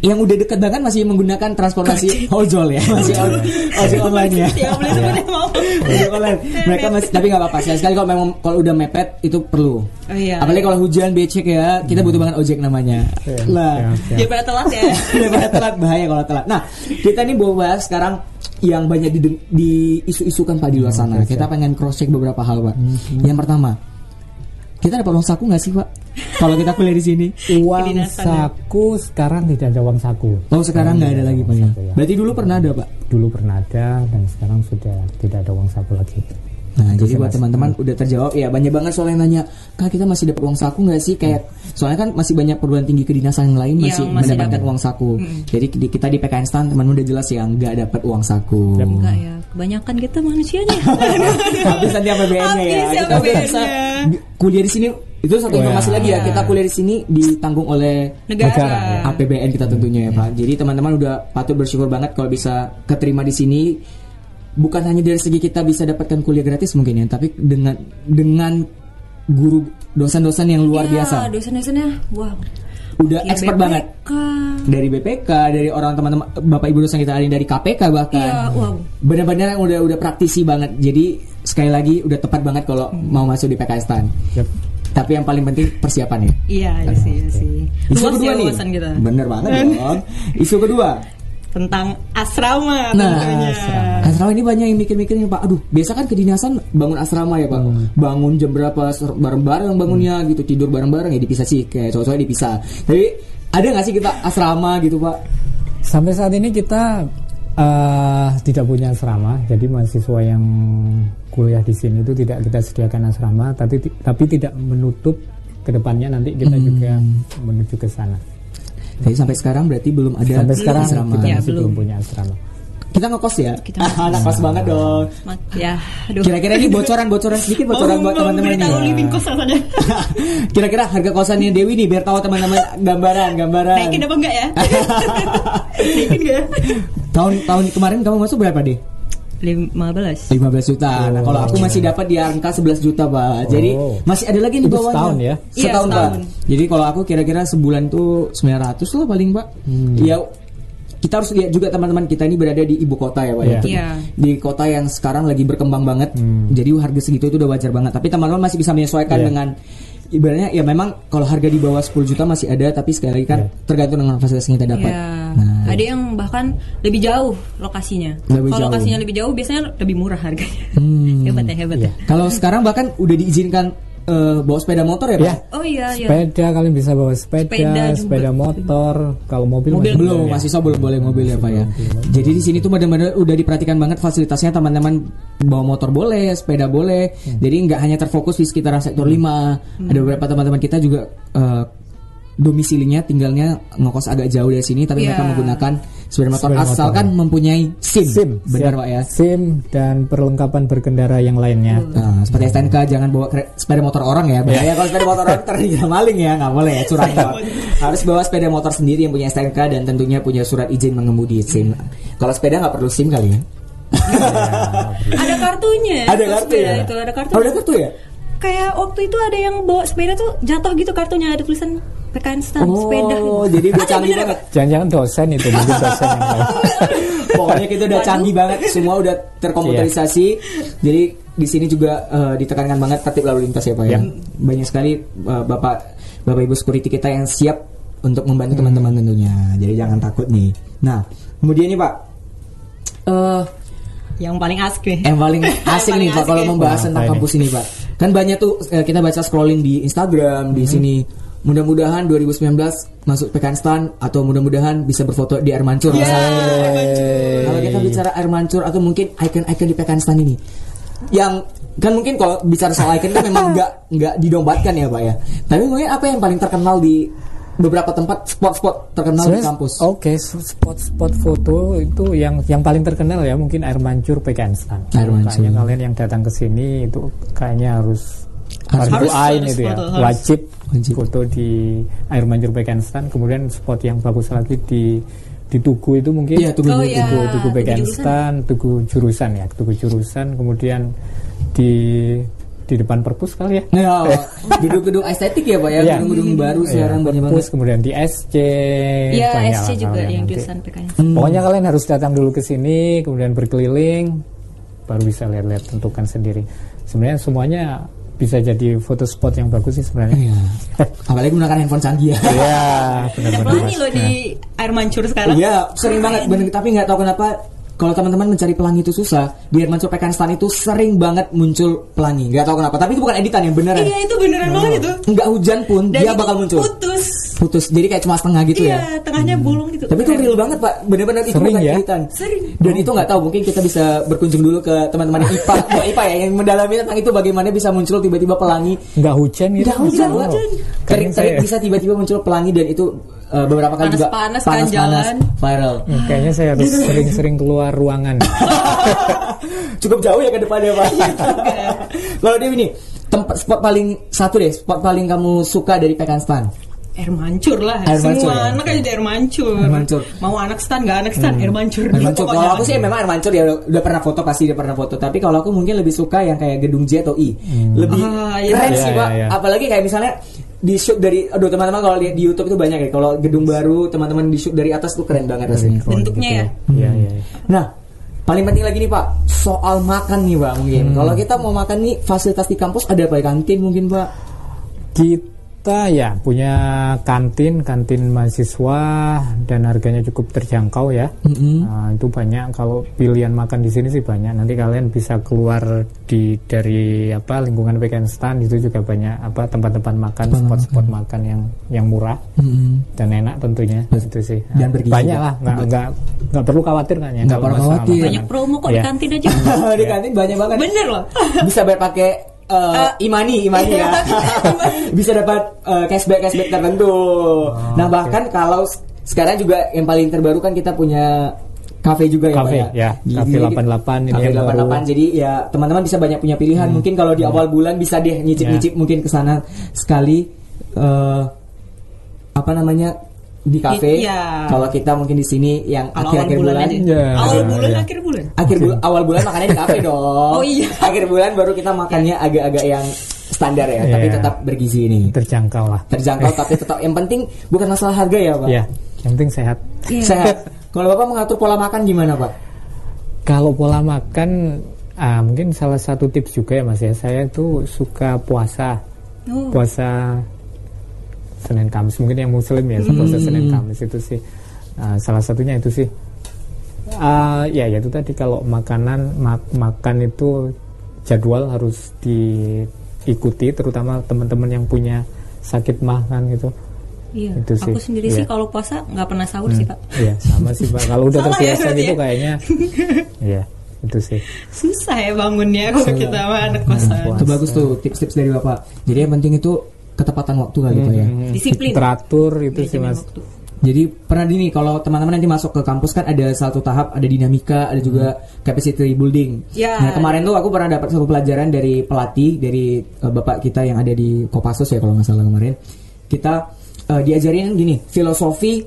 yang udah deket banget masih menggunakan transportasi ojol ya masih ojol, online ya. Ya boleh sebut ya, mau. Ojol online. Mereka masih tapi nggak apa-apa sekali sekali kalau memang kalau udah mepet itu perlu. Oh iya. Apalagi kalau hujan becek ya kita butuh banget ojek namanya. Iya, Lah. siap. Daripada telat ya. daripada telat bahaya kalau telat. Nah, kita nih bawa bahas sekarang yang banyak di, di isu-isukan Pak di luar sana. Kita pengen cross check beberapa hal, Pak. Yang pertama, kita dapat uang saku nggak sih, Pak? Kalau kita kuliah di sini. Uang ya. saku sekarang tidak ada uang saku. Oh, sekarang nggak ada lagi, Pak ya. Berarti dulu pernah ada, Pak. Dulu pernah ada dan sekarang sudah tidak ada uang saku lagi. Nah, jadi buat teman-teman udah terjawab ya. Banyak banget soal yang nanya, "Kak, kita masih dapat uang saku nggak sih?" Kayak soalnya kan masih banyak perguruan tinggi kedinasan yang lain Yang masih, masih mendapatkan dapat. uang saku. Jadi di, kita di PKN STAN teman udah jelas ya nggak dapat uang saku. Enggak ya, kebanyakan kita manusianya. habis nanti APBN-nya ya. Kita bisa bi- kuliah di sini itu satu Wah. informasi lagi ya. Kita kuliah di sini ditanggung oleh Negara. Ya. APBN kita tentunya ya Pak. Jadi teman-teman udah patut bersyukur banget kalau bisa keterima di sini. Bukan hanya dari segi kita bisa dapatkan kuliah gratis mungkin ya, tapi dengan dengan guru dosen-dosen yang luar Iya, biasa. Dosen-dosennya, wow. Udah Ya, expert BPK. banget. Dari BPK, dari orang teman-teman Bapak Ibu dosen kita ada dari KPK bahkan. Iya, wow. Benar-benar yang udah udah praktisi banget. Jadi sekali lagi udah tepat banget kalau mau masuk di PKS TAN. Yep. Tapi yang paling penting persiapan ya. Iya, iya sih, iya sih. Isu Luas kedua ya nih. kita. Bener banget dong. Isu kedua. Tentang asrama Nah, tentunya. asrama ini banyak yang mikir-mikir nih Pak. Aduh, biasa kan kedinasan bangun asrama ya Pak. Bangun jam berapa ser- bareng-bareng bangunnya gitu, tidur bareng-bareng ya dipisah sih kayak cowok-cowok dipisah. Tapi ada nggak sih kita asrama gitu Pak? Sampai saat ini kita eh, tidak punya asrama, jadi mahasiswa yang kuliah di sini itu tidak kita sediakan asrama, tapi tapi tidak menutup ke depannya nanti kita Hmm. juga menuju ke sana. Jadi sampai sekarang berarti belum ada Sampai sekarang asrama. kita Ya, masih belum. belum punya asrama. Kita ngekos ya? Kita Ah, anak kos banget dong. Ya, aduh. Kira-kira ini bocoran-bocoran sedikit bocoran Mau- buat teman-teman living rasanya. Kira-kira harga kosannya Dewi nih biar tahu teman-teman gambaran, gambaran. Naikin apa enggak ya? Naikin enggak? Tahun tahun kemarin kamu masuk berapa deh? 15 15 juta. Nah, kalau aku masih dapat di angka 11 juta, Pak. Jadi Oh. masih ada lagi di bawahnya. setahun ya? Iya, Setahun, Pak. setahun. Jadi kalau aku kira-kira sebulan tuh 900 lah paling, Pak. Ya kita harus lihat juga teman-teman kita ini berada di ibu kota ya, Pak. ya. Iya. Iya. Di kota yang sekarang lagi berkembang banget. Jadi harga segitu itu udah wajar banget. Tapi teman-teman masih bisa menyesuaikan Iya. dengan ibaratnya ya memang kalau harga di bawah 10 juta masih ada tapi sekali lagi kan Iya. tergantung dengan fasilitas yang kita dapat. Ya, Nah, ada yang bahkan lebih jauh lokasinya. Lebih Kalau jauh. lokasinya lebih jauh, biasanya lebih murah harganya. Hmm. hebat ya, hebat Iya. ya. Kalau sekarang bahkan udah diizinkan eh, bawa sepeda motor ya, Pak? Ya. Oh iya, iya. Sepeda kalian bisa bawa sepeda, Sepeda sepeda, motor. Kalau mobil, Mobil masih belum ya. mahasiswa belum boleh mobil ya pak ya jadi di sini tuh benar-benar udah diperhatikan banget fasilitasnya teman-teman bawa motor boleh sepeda boleh jadi nggak hanya terfokus di sekitaran sektor 5 ada beberapa teman-teman kita juga eh, domisilinya tinggalnya ngekos agak jauh dari sini tapi Iya. mereka menggunakan sepeda motor Sepeda motor. asalkan mempunyai SIM, SIM, benar pak ya SIM dan perlengkapan berkendara yang lainnya. Nah, seperti STNK jangan bawa sepeda motor orang ya. Bahaya kalau sepeda motor orang ternyata maling ya, nggak boleh ya curang. Harus bawa sepeda motor sendiri yang punya STNK dan tentunya punya surat izin mengemudi SIM. Kalau sepeda nggak perlu SIM kali ya? Ada kartunya. Ada kartu ya? sepeda Itu ada kartu. Oh, ada kartu ya? Kayak waktu itu ada yang bawa sepeda tuh jatuh gitu kartunya ada tulisan PKN stand sepeda. Oh, jadi udah canggih banget. Jangan-jangan dosen itu mungkin dosen yang. Pokoknya kita udah canggih banget, semua udah terkomputerisasi. Jadi di sini juga eh, ditekankan banget tertib lalu lintas ya Pak ya. Ya. Banyak sekali eh, Bapak Bapak Ibu security kita yang siap untuk membantu teman-teman tentunya. Jadi jangan takut nih. Nah, kemudian nih Pak eh Yang paling asik nih. yang paling asing Paling nih Pak asik kalau ya. membahas Wah, tentang kampus ini Pak. Kan banyak tuh kita baca scrolling di Instagram di sini. Mudah-mudahan 2019 masuk PKN Stan atau mudah-mudahan bisa berfoto di air mancur. misalnya. Kalau kita bicara air mancur atau mungkin icon-icon di PKN Stan ini. Yang kan mungkin kalau bicara soal icon kan memang nggak nggak didombatkan ya pak ya tapi mungkin apa yang paling terkenal di beberapa tempat spot-spot terkenal di Sebenarnya, kampus Oke, spot-spot foto itu yang yang paling terkenal ya mungkin air mancur Pekanstan. Air mancur. Kayaknya kalian yang datang ke sini itu kayaknya harus Harus- harus- ain harus itu ya, harus. wajib, Wajib. foto di air mancur Pekanstan. Kemudian spot yang bagus lagi di di Tugu itu mungkin Iya, Tugu Oh, Tugu. iya. Tugu, Tugu Tugu Pekanstan, Tugu Jurusan ya, Tugu Jurusan. Kemudian di di depan perpus kali ya. Ya, gedung-gedung estetik ya pak ya, Iya. gedung-gedung baru Iya, sekarang banyak banget. perpus, kemudian di SC. Iya, banyak SC juga yang jurusan PKN. Hmm. Pokoknya kalian harus datang dulu ke sini, kemudian berkeliling, baru bisa lihat-lihat tentukan sendiri. Sebenarnya semuanya bisa jadi foto spot yang bagus sih sebenarnya. Iya. Apalagi menggunakan handphone canggih ya. Iya, Ada benar-benar. pelangi Mas. loh di air mancur sekarang. Iya, sering banget. Bener, tapi nggak tahu kenapa kalau teman-teman mencari pelangi itu susah. Di Herman Pekanstan itu sering banget muncul pelangi. Nggak tahu kenapa. Tapi itu bukan editan yang beneran. Iya itu beneran banget itu. Nggak hujan pun Dan dia itu bakal muncul. Putus. Putus. Jadi kayak cuma setengah gitu ya. Iya, tengahnya bolong gitu. Tapi itu real banget pak, bener-bener itu bukan ya? editan. Sering. Dan itu nggak tahu, mungkin kita bisa berkunjung dulu ke teman-teman yang IPA, Mbak IPA ya, yang mendalami tentang itu bagaimana bisa muncul tiba-tiba pelangi. Nggak hujan gitu. Nggak hujan, Wow. hujan. Keren Terik, terik saya. bisa tiba-tiba muncul pelangi dan itu uh, beberapa kali juga Panas-panas kan panas-panas, jalan. viral. Hmm, Kayaknya saya harus sering-sering keluar ruangan. Cukup jauh ya ke depannya pak. Kalau dia ini tempat spot paling satu deh, spot paling kamu suka dari Pekanstan. Air mancur lah. Air Semua mancur, ya. anak aja di air mancur. Air mancur. Mau anak stan nggak anak stan air mancur. Air mancur. Pokoknya Kalau aku sih memang air mancur ya udah, udah pernah foto pasti udah pernah foto. Tapi kalau aku mungkin lebih suka yang kayak gedung J atau I. Lebih Ah, iya. keren Iya, sih iya, pak. iya. Apalagi kayak misalnya di shoot dari, aduh teman-teman kalau lihat di YouTube itu banyak ya. Kalau gedung baru teman-teman di shoot dari atas tuh keren banget rasanya. Bentuknya ya. Iya, iya. iya. Nah, paling penting lagi nih Pak, soal makan nih Pak mungkin. Kalau kita mau makan nih fasilitas di kampus ada apa ya? Kantin mungkin Pak? Kita ya punya kantin, kantin mahasiswa dan harganya cukup terjangkau ya. Nah, itu banyak kalau pilihan makan di sini sih banyak. Nanti kalian bisa keluar di dari apa lingkungan weekend stand itu juga banyak apa tempat-tempat makan, spot-spot makan yang yang murah dan enak tentunya. Itu sih. Dan bergizi banyak lah, nggak nggak nggak perlu khawatir kan ya. Nggak perlu khawatir. Banyak promo kok di Iya. kantin aja. di kantin banyak banget. Bener loh. Bisa bayar pakai eh, imani, imani ya. Bisa dapat eh, cashback cashback tertentu. nah bahkan kalau sekarang juga yang paling terbaru kan kita punya kafe juga ya Kafe, Pak ya. Kafe di- 88 ini Kafe yang 88 baru. Hmm. jadi ya teman-teman bisa banyak punya pilihan. Mungkin kalau di awal bulan bisa deh nyicip-nyicip mungkin ke sana sekali eh apa namanya di kafe. Iya. Kalau kita mungkin di sini yang akhir-akhir bulan bulan, aja. Ya, Awal ya, bulan ya. akhir bulan. akhir bulan awal bulan makannya di kafe dong. Oh, iya. Akhir bulan baru kita makannya agak-agak yang standar ya, tapi Iya. tetap bergizi ini. terjangkau lah. Terjangkau tapi tetap yang penting bukan masalah harga ya, Pak. Ya, yang penting sehat. Iya. Sehat. Kalau Bapak mengatur pola makan gimana, Pak? Kalau pola makan, ah, mungkin salah satu tips juga ya mas ya. Saya tuh suka puasa, Oh. puasa Senin Kamis. Mungkin yang Muslim ya, puasa Senin Kamis itu sih. ah, salah satunya itu sih. Ah, ya, ya itu tadi kalau makanan mak- makan itu jadwal harus diikuti, terutama teman-teman yang punya sakit makan gitu. Iya. Itu sih. Aku sendiri Iya. sih kalau puasa nggak pernah sahur sih pak. Iya, sama sih pak. Kalau udah ya terbiasa berarti gitu ya? kayaknya, iya itu sih. Susah ya bangunnya kalau kita mah anak kosan. Puasa. Itu bagus tuh tips-tips dari Bapak. Jadi yang penting itu ketepatan waktu kali Pak ya. Hmm, Disiplin. Teratur itu sih mas. waktu. Jadi pernah gini kalau teman-teman nanti masuk ke kampus kan ada satu tahap ada dinamika, ada juga capacity building. Ya. Nah kemarin tuh aku pernah dapat satu pelajaran dari pelatih dari uh, bapak kita yang ada di Kopassus ya kalau nggak salah kemarin. Kita uh, diajarin gini filosofi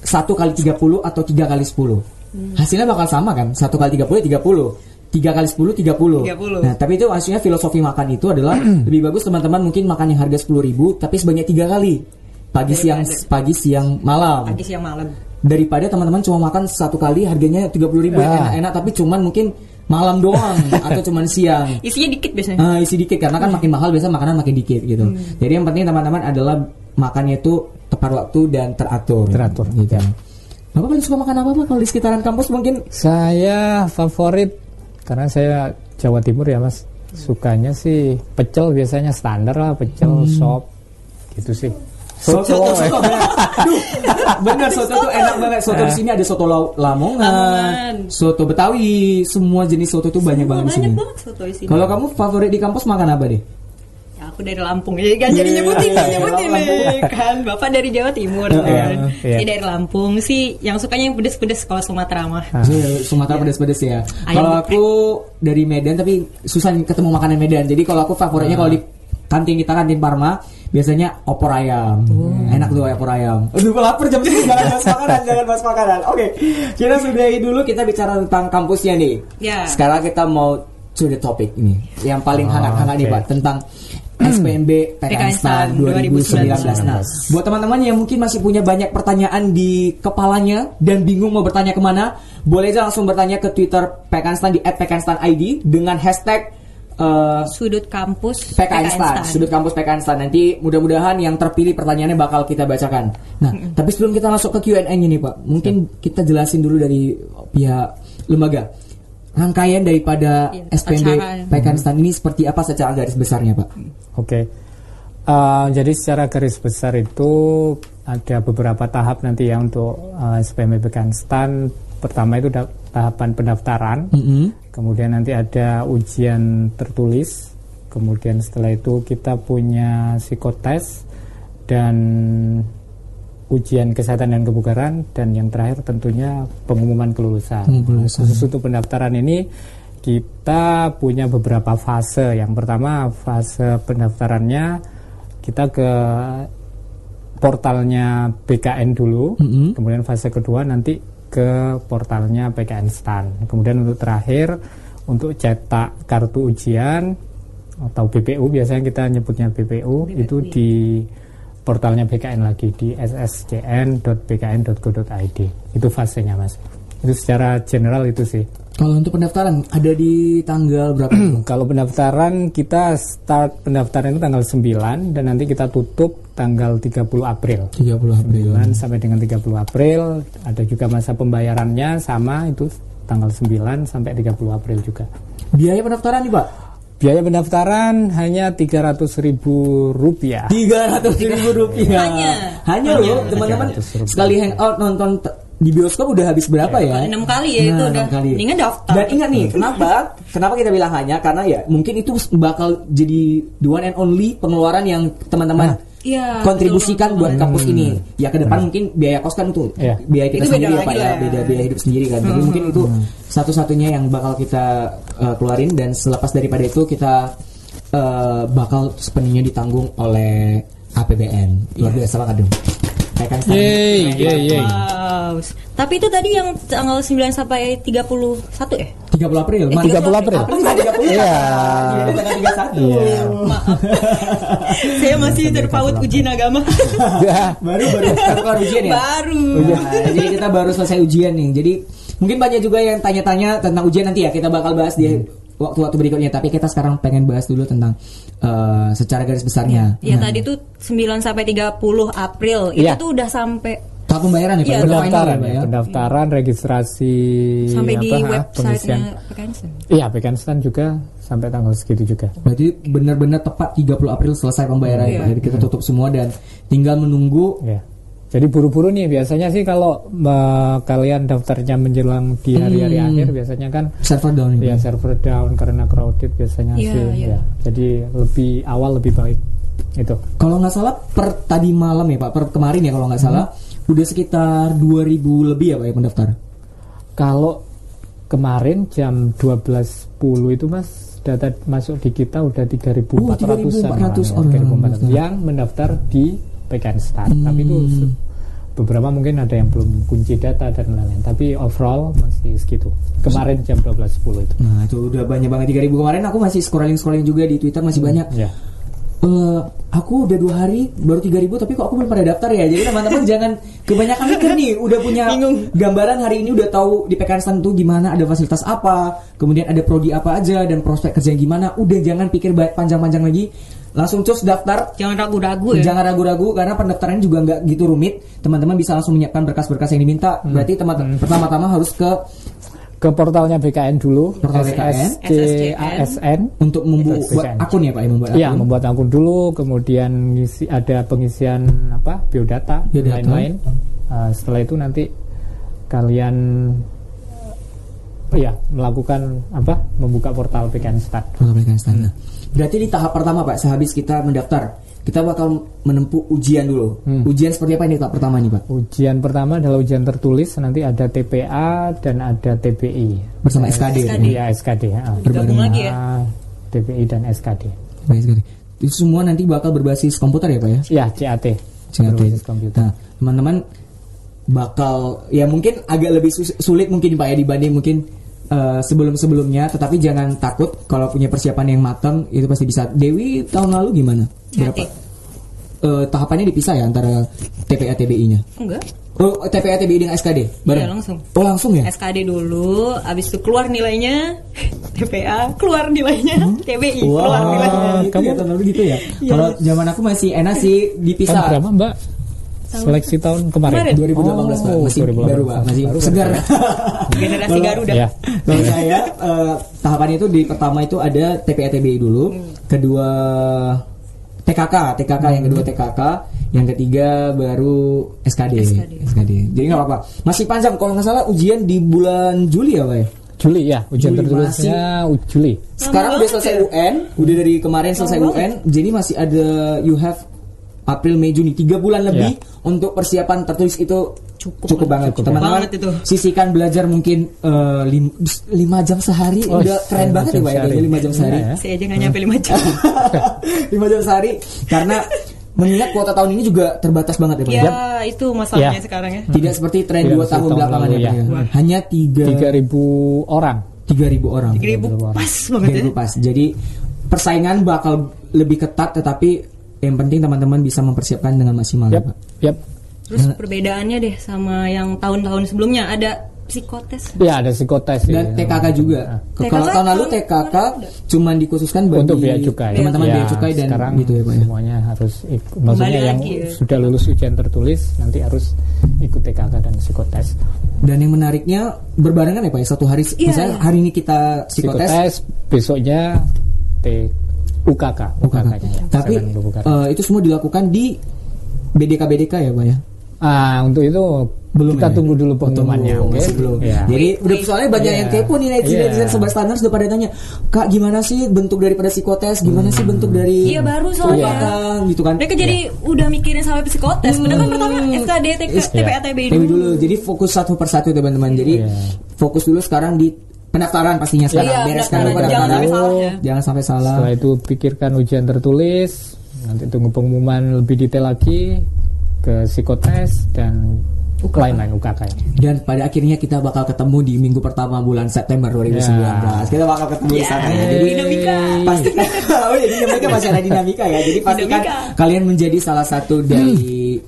satu kali 30 atau tiga kali 10 Hasilnya bakal sama kan? Satu kali 30 ya 30 tiga kali 10 30. 30. Nah, tapi itu maksudnya filosofi makan itu adalah lebih bagus teman-teman mungkin makan yang harga 10.000 tapi sebanyak tiga kali. Pagi siang pagi siang malam Pagi siang malam. daripada teman-teman cuma makan satu kali harganya 30.000 ribu Ah. enak-enak tapi cuman mungkin malam doang atau cuman siang Isinya dikit biasanya. Ah, isi dikit karena kan makin mahal biasa makanan makin dikit gitu jadi yang penting teman-teman adalah makannya itu tepat waktu dan teratur Teratur, gitu. Bapak paling suka makan apa Pak kalau di sekitaran kampus mungkin Saya favorit karena saya Jawa Timur ya mas. Sukanya sih pecel biasanya standar lah pecel Hmm. sop gitu sih. Soto, soto, soto, benar. Duh, benar soto tuh enak banget. Soto di sini ada soto Lau- Lamongan, Lamongan. soto Betawi, semua jenis soto tuh banyak banget di sini. banyak banget soto di sini. Kalau kamu favorit di kampus makan apa deh? Aku dari Lampung ya kan jadi Iya, nyebutin iya, nyebutin Lampung. nih kan bapak dari Jawa Timur Iya, kan iya. Ini dari Lampung sih yang sukanya yang pedes-pedes kalau Sumatera mah Ah. Iya, Sumatera pedas-pedas ya. Kalau aku dari Medan tapi susah ketemu makanan Medan. Jadi kalau aku favoritnya kalau di kantin kita kantin Parma biasanya opor ayam. Enak tuh opor ayam. Aduh, lapar jam segini jangan bahas makanan, jangan bahas makanan. Oke. Kita sudahi dulu kita bicara tentang kampusnya nih. Ya. Sekarang kita mau to the topic ini. Yang paling Oh, hangat-hangat nih, oke. Pak, tentang SPMB PKN STAN 2019. Nah, buat teman-teman yang mungkin masih punya banyak pertanyaan di kepalanya dan bingung mau bertanya ke mana, boleh aja langsung bertanya ke Twitter PKN STAN di @pknstan_id dengan hashtag eh, sudut kampus PKN Stan, sudut kampus PKN Stan. Nanti mudah-mudahan yang terpilih pertanyaannya bakal kita bacakan. Nah, tapi sebelum kita masuk ke Q&A-nya nih Pak, mungkin kita jelasin dulu dari pihak lembaga. Rangkaian daripada Iya, SPMB. PKN Stan ini seperti apa secara garis besarnya Pak? Oke. Eh, jadi secara garis besar itu ada beberapa tahap nanti ya untuk eh, SPM PKN STAN. Pertama itu da- tahapan pendaftaran, Mm-hmm. kemudian nanti ada ujian tertulis, kemudian setelah itu kita punya psikotes dan ujian kesehatan dan kebugaran dan yang terakhir tentunya pengumuman kelulusan. Kelulusan. Khusus untuk pendaftaran ini kita punya beberapa fase. Yang pertama fase pendaftarannya kita ke portalnya BKN dulu, Mhm. kemudian fase kedua nanti ke portalnya PKN STAN. Kemudian untuk terakhir untuk cetak kartu ujian atau BPU biasanya kita nyebutnya BPU itu di portalnya BKN lagi di sscn.bkn.go.id. Itu fasenya Mas. Itu secara general itu sih. Kalau untuk pendaftaran ada di tanggal berapa? Kalau pendaftaran kita start pendaftaran itu tanggal 9 dan nanti kita tutup tanggal 30 April. 30 April. 9 sampai dengan 30 April ada juga masa pembayarannya sama itu tanggal 9 sampai 30 April juga. Biaya pendaftaran nih Pak? Biaya pendaftaran hanya 300.000 ribu rupiah. Tiga ratus ribu rupiah. Hanya. Hanya loh teman-teman 300 rupiah. sekali hangout nonton di bioskop udah habis berapa ya? enam kali ya itu Nah, udah enam kali. mendingan daftar Dan ingat nih, kenapa? kenapa kita bilang hanya? Karena ya mungkin itu bakal jadi the one and only pengeluaran yang teman-teman Iya, kontribusikan buat kampus ini. Ya ke depan mungkin biaya kos kan itu Iya. biaya kita Itu sendiri ya Pak ya, ya. beda biaya hidup sendiri kan. Jadi mungkin itu satu-satunya yang bakal kita uh, keluarin dan selepas daripada itu kita uh, bakal sepenuhnya ditanggung oleh APBN. Luar biasa banget dong. Kayak kan Yeay, yeay, yeay. Wow. Tapi itu tadi yang tanggal 9 sampai 31 ya? 30 April. Eh, Mana? 30 April. April 30 Iya. Iya, tanggal 31. Iya. Saya masih terpaut ujian agama. baru baru kali ujian ya. Baru. Nah, jadi kita baru selesai ujian nih. Jadi mungkin banyak juga yang tanya-tanya tentang ujian nanti ya. Kita bakal bahas di waktu-waktu berikutnya. Tapi kita sekarang pengen bahas dulu tentang eh, secara garis besarnya. Ya Nah, tadi tuh 9 sampai 30 April Iya. itu tuh udah sampai tahap pembayaran ya Pak. Iya, Udah final pendaftaran Pak, ya, pendaftaran registrasi sampai di apa, websitenya pengisian. PKN. Iya, PKN STAN juga sampai tanggal segitu juga. Berarti benar-benar tepat 30 April selesai pembayaran Iya. Pak. Jadi kita tutup semua dan tinggal menunggu Ya. Jadi buru-buru nih biasanya sih kalau eh, kalian daftarnya menjelang di hari-hari Hmm. akhir biasanya kan server down ini. ya server down karena crowded biasanya Iya, sih iya. ya. Jadi lebih awal lebih baik itu. Kalau nggak salah per tadi malam ya Pak, per kemarin ya kalau nggak salah udah sekitar 2000 lebih ya Pak ya pendaftar. Kalau kemarin jam 12.10 itu Mas data masuk di kita udah 3.400 Oh, 3.400 orang mendaftar. yang mendaftar di PKN STAN. Tapi itu Hmm. beberapa mungkin ada yang belum kunci data dan lain-lain. Tapi overall masih segitu. Kemarin jam 12.10 itu. Nah itu udah banyak banget 3000 kemarin aku masih scrolling scrolling juga di Twitter masih banyak. Ya. Eh, aku udah dua hari baru 3000 tapi kok aku belum pada daftar ya. Jadi teman-teman jangan kebanyakan mikir nih. Udah punya gambaran hari ini udah tahu di PKN Stan tuh gimana, ada fasilitas apa, kemudian ada prodi apa aja dan prospek kerja gimana. Udah jangan pikir panjang-panjang lagi. Langsung cus daftar. Jangan ragu-ragu ya. Jangan ragu-ragu karena pendaftarannya juga nggak gitu rumit. Teman-teman bisa langsung menyiapkan berkas-berkas yang diminta. Berarti teman pertama-tama harus ke ke portalnya BKN dulu, Portal BKN. SSCASN. Untuk membuat akun ya Pak, ya membuat Iya, akun. membuat akun dulu, kemudian ngisi, ada pengisian apa biodata, Biodata. lain-lain. Uh, setelah itu nanti kalian uh, ya melakukan apa? Membuka portal BKN Start. Portal BKN Standar. Berarti di tahap pertama Pak, sehabis kita mendaftar, kita bakal menempuh ujian dulu. Hmm. Ujian seperti apa ini tahap pertama nih Pak? Ujian pertama adalah ujian tertulis, nanti ada TPA dan ada TPI. Bersama SKD. SKD. Iya, SKD. ya. Gabung lagi ya. TPI dan SKD. Baik sekali. Itu semua nanti bakal berbasis komputer ya Pak ya? Ya, CAT. CAT. Berbasis komputer. Nah, teman-teman bakal ya mungkin agak lebih sulit mungkin Pak ya dibanding mungkin eh, sebelum-sebelumnya, tetapi jangan takut kalau punya persiapan yang matang itu pasti bisa. Dewi tahun lalu gimana? Berapa? Eh, tahapannya dipisah ya antara TPA TBI-nya. Enggak. Oh, TPA TBI dengan SKD bareng? Iya, langsung. Oh, langsung ya? SKD dulu, abis itu keluar nilainya TPA, keluar nilainya TBI, keluar nilainya. Wah, gitu kamu ya. tahun lalu gitu ya? Kalau zaman aku masih enak sih Tahun dipisah. berapa, Mbak? Seleksi tahun kemarin. Kemarin. 2018 Pak, Oh, masih 2018. baru Pak, masih Baru, segar. Generasi Garuda. Ya. Kalau saya eh, tahapannya itu di pertama itu ada TPA TBI dulu, kedua TKK, TKK yang kedua TKK, yang ketiga baru SKD. SKD. Jadi nggak apa-apa. Masih panjang kalau nggak salah ujian di bulan Juli ya, Pak ya? Juli ya, ujian Juli tertulisnya Juli. Sekarang udah selesai UN, udah dari kemarin selesai UN, jadi masih ada you have April, Mei, Juni, tiga bulan lebih Ya. untuk persiapan tertulis itu Cukup cukup banget. Cukup Teman-teman, banget itu. sisihkan belajar mungkin eh, lim- lima jam sehari, Oh, udah keren lima banget ya Pak ya, lima jam sehari. Iya, ya. Saya aja nggak nyampe 5 jam. lima jam sehari, karena mengingat kuota tahun ini juga terbatas banget ya Pak ya. ya, itu masalahnya Ya. sekarang ya. Tidak seperti tren dua tahun tahun belakangan lalu, ya Pak ya. ya. Hanya tiga 3000 orang. tiga ribu orang. 3000 pas banget ya. 3000 pas. Jadi persaingan bakal lebih ketat tetapi yang penting teman-teman bisa mempersiapkan dengan maksimal ya, Yap, Pak. yap. Terus perbedaannya deh sama yang tahun-tahun sebelumnya ada psikotes. Ya, ada psikotes Dan ya. TKK juga. TKK Kalau tahun lalu TKK cuman dikhususkan bagi untuk bea cukai. teman-teman Ya, bea cukai dan sekarang gitu ya Pak ya. semuanya harus ikut. Maksudnya yang lagi ya. sudah lulus ujian tertulis nanti harus ikut TKK dan psikotes. Dan yang menariknya berbarengan ya Pak ya. Satu hari Iya, misalnya iya. hari ini kita psikotes Psikotes besoknya T UKK, UKK. Ya. Tapi Group UKK. eh, itu semua dilakukan di BDK BDK ya Pak ya. ah, untuk itu Belum kita ya? tunggu dulu pengumumannya, oke? masih belum. Ya. Jadi udah soalnya banyak Iya. yang kepo nih netizen Iya. netizen sobat standar sudah pada tanya, "Kak, gimana sih bentuk daripada psikotes? Gimana sih bentuk dari Iya, baru soalnya. UKK?" gitu kan. Mereka jadi udah mikirin sampai psikotes. Padahal kan pertama SKD, TK, Is- TPA, Iya. TBI Tapi dulu. dulu. Jadi fokus satu persatu teman-teman. Jadi Iya. fokus dulu sekarang di pendaftaran pastinya sekarang. Iya, Bereskan pendaftaran. dulu Jangan pendaftaran. sampai salah ya. Jangan sampai salah. Setelah itu pikirkan ujian tertulis, nanti tunggu pengumuman lebih detail lagi ke psikotes dan lain-lain UKK. ya. Dan pada akhirnya kita bakal ketemu di minggu pertama bulan September 2019. Kita bakal ketemu di Ya, sana. Jadi dinamika. pastikan oh ya dinamika masih ada dinamika ya. Jadi pastikan Dinamika. kalian menjadi salah satu dari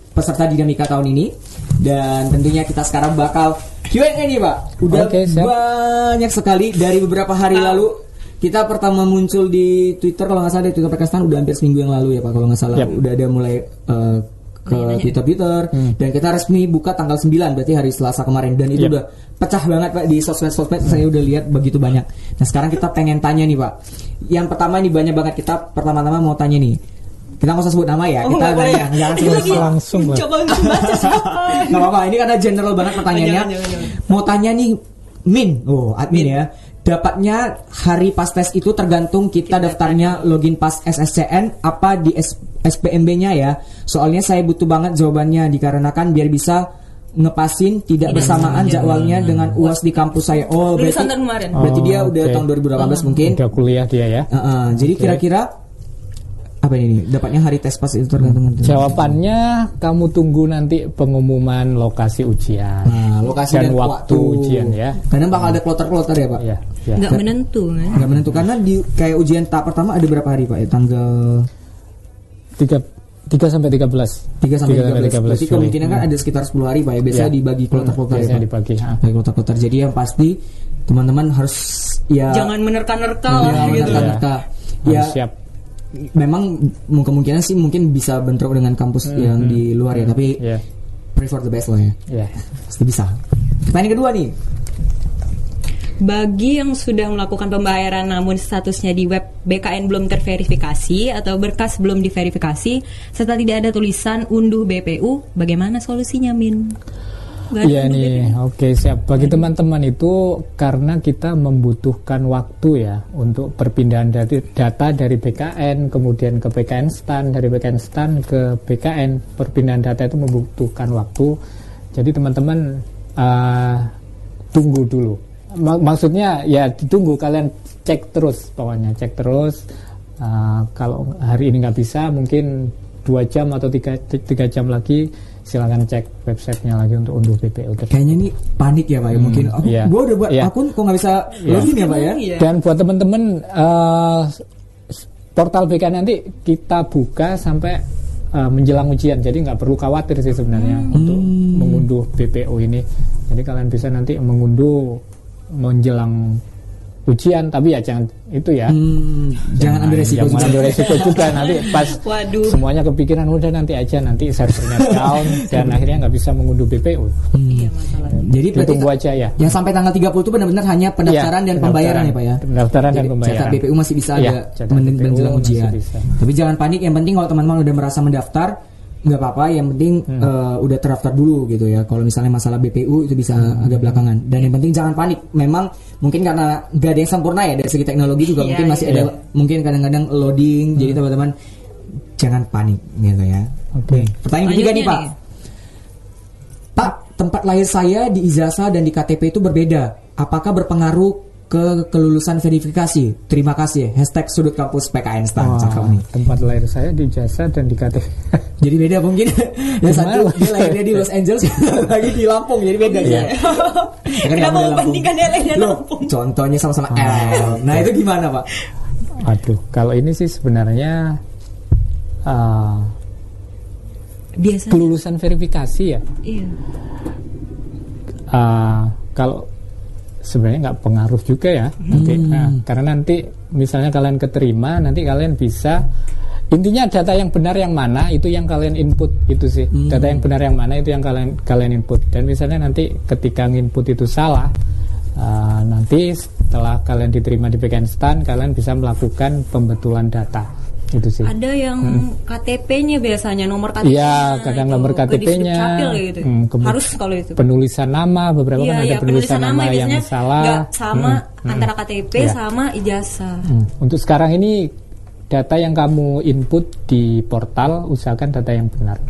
peserta dinamika tahun ini dan tentunya kita sekarang bakal Q&A nih Pak. Udah siap. banyak sekali dari beberapa hari lalu kita pertama muncul di Twitter kalau nggak salah di Twitter Perkastan udah hampir seminggu yang lalu ya Pak kalau nggak salah Yap. udah ada mulai eh, ke Twitter Twitter dan kita resmi buka tanggal 9 berarti hari Selasa kemarin dan itu Yap. udah pecah banget Pak di sosmed-sosmed saya udah lihat begitu banyak. Nah sekarang kita pengen tanya nih Pak. Yang pertama ini banyak banget kita pertama-tama mau tanya nih. Kita nggak usah sebut nama ya, Oh, kita nggak jangan sebut lagi nama. langsung lah. Coba untuk baca. Gak apa-apa, ini karena general banget pertanyaannya. Oh, jangan, jangan, jangan. Mau tanya nih, Min, oh admin ya. Dapatnya hari pas tes itu tergantung kita daftarnya login pas SSCN apa di SPMB-nya ya. Soalnya saya butuh banget jawabannya dikarenakan biar bisa ngepasin tidak bersamaan jadwalnya dengan UAS di kampus saya. Oh, berarti kemarin. berarti dia Oh, udah oke. tahun 2018 mungkin. Udah kuliah dia ya. Uh, uh, jadi kira-kira apa ini? Dapatnya hari tes pas itu tergantung. Jawabannya kamu tunggu nanti pengumuman lokasi ujian Nah, lokasi dan, dan, waktu, ujian ya. Karena bakal ada kloter-kloter ya, Pak. Ya, ya. Nggak menentu kan. Nggak menentu karena di kayak ujian tahap pertama ada berapa hari Pak? Ya, tanggal Tiga, tiga sampai tiga belas. 3 sampai 13. Berarti Juli. kemungkinan kan ada sekitar 10 hari Pak ya. Biasanya Ya. dibagi kloter-kloter ya, Biasanya Pak. dibagi. Bagi kloter-kloter. Jadi yang pasti teman-teman harus ya Jangan menerka-nerka ya, lah gitu. menerka-nerka. Harus Ya, siap. Memang mu- kemungkinan sih mungkin bisa bentrok dengan kampus yang di luar ya, tapi pray for the best lah ya. ya. Pasti bisa. Pertanyaan kedua nih. bagi yang sudah melakukan pembayaran namun statusnya di web BKN belum terverifikasi atau berkas belum diverifikasi serta tidak ada tulisan unduh BPU, bagaimana solusinya Min? Iya nih, oke okay, siap. Bagi teman-teman itu karena kita membutuhkan waktu ya untuk perpindahan data, data dari BKN kemudian ke BKN Stan, dari BKN Stan ke BKN, perpindahan data itu membutuhkan waktu. Jadi teman-teman uh, tunggu dulu. Maksudnya ya ditunggu kalian cek terus pokoknya cek terus. Uh, kalau hari ini nggak bisa mungkin dua jam atau tiga, tiga jam lagi silakan cek websitenya lagi untuk unduh BPU. Kayaknya ini panik ya pak ya hmm, mungkin. Aku yeah. gua udah buat yeah. akun kok nggak bisa yeah. login ya pak ya. Yeah. Dan buat teman-teman uh, portal BK nanti kita buka sampai uh, menjelang ujian, jadi nggak perlu khawatir sih sebenarnya hmm. untuk mengunduh BPO ini. Jadi kalian bisa nanti mengunduh menjelang ujian tapi ya jangan itu ya. Hmm, jangan, jangan ambil resiko jangan juga. ambil resiko juga nanti pas Waduh. semuanya kepikiran udah nanti aja nanti servernya down dan akhirnya nggak bisa mengunduh BPU hmm. iya, jadi tunggu aja ya. yang sampai tanggal 30 itu benar-benar hanya pendaftaran ya, dan pembayaran ya pak ya? Pendaftaran dan pembayaran. cetak BPU masih bisa ya, ada menjelang ujian. tapi jangan panik yang penting kalau teman-teman udah merasa mendaftar nggak apa-apa yang penting hmm. uh, udah terdaftar dulu gitu ya. Kalau misalnya masalah BPU itu bisa hmm. agak belakangan. Dan yang penting jangan panik memang mungkin karena nggak ada yang sempurna ya dari segi teknologi juga yeah, mungkin masih yeah. ada mungkin kadang-kadang loading hmm. jadi teman-teman jangan panik gitu ya oke okay. pertanyaan ketiga nih pak pak tempat lahir saya di ijazah dan di KTP itu berbeda apakah berpengaruh ke kelulusan verifikasi. Terima kasih. Hashtag sudut kampus PKN Stan. Oh, nih. Tempat lahir saya di jasa dan di KTP. jadi beda mungkin. yang satu dia lahirnya di Los Angeles, lagi di Lampung. Jadi beda ya. Kenapa membandingkan dia lahirnya Lampung? Contohnya sama-sama oh. L. Nah itu gimana Pak? Aduh, kalau ini sih sebenarnya uh, biasa kelulusan verifikasi ya. Iya. Uh, kalau sebenarnya nggak pengaruh juga ya nanti hmm. nah, karena nanti misalnya kalian keterima nanti kalian bisa intinya data yang benar yang mana itu yang kalian input itu sih hmm. data yang benar yang mana itu yang kalian kalian input dan misalnya nanti ketika input itu salah uh, nanti setelah kalian diterima di bagian stand kalian bisa melakukan pembetulan data itu sih. Ada yang hmm. KTP-nya biasanya nomor KTP. Iya, kadang nomor KTP-nya. Gitu. Hmm, Harus kalau itu. Penulisan nama beberapa ya, kan ada ya, penulisan, nama, nama yang salah. sama hmm. antara KTP ya. sama ijazah. Hmm. Untuk sekarang ini data yang kamu input di portal usahakan data yang benar.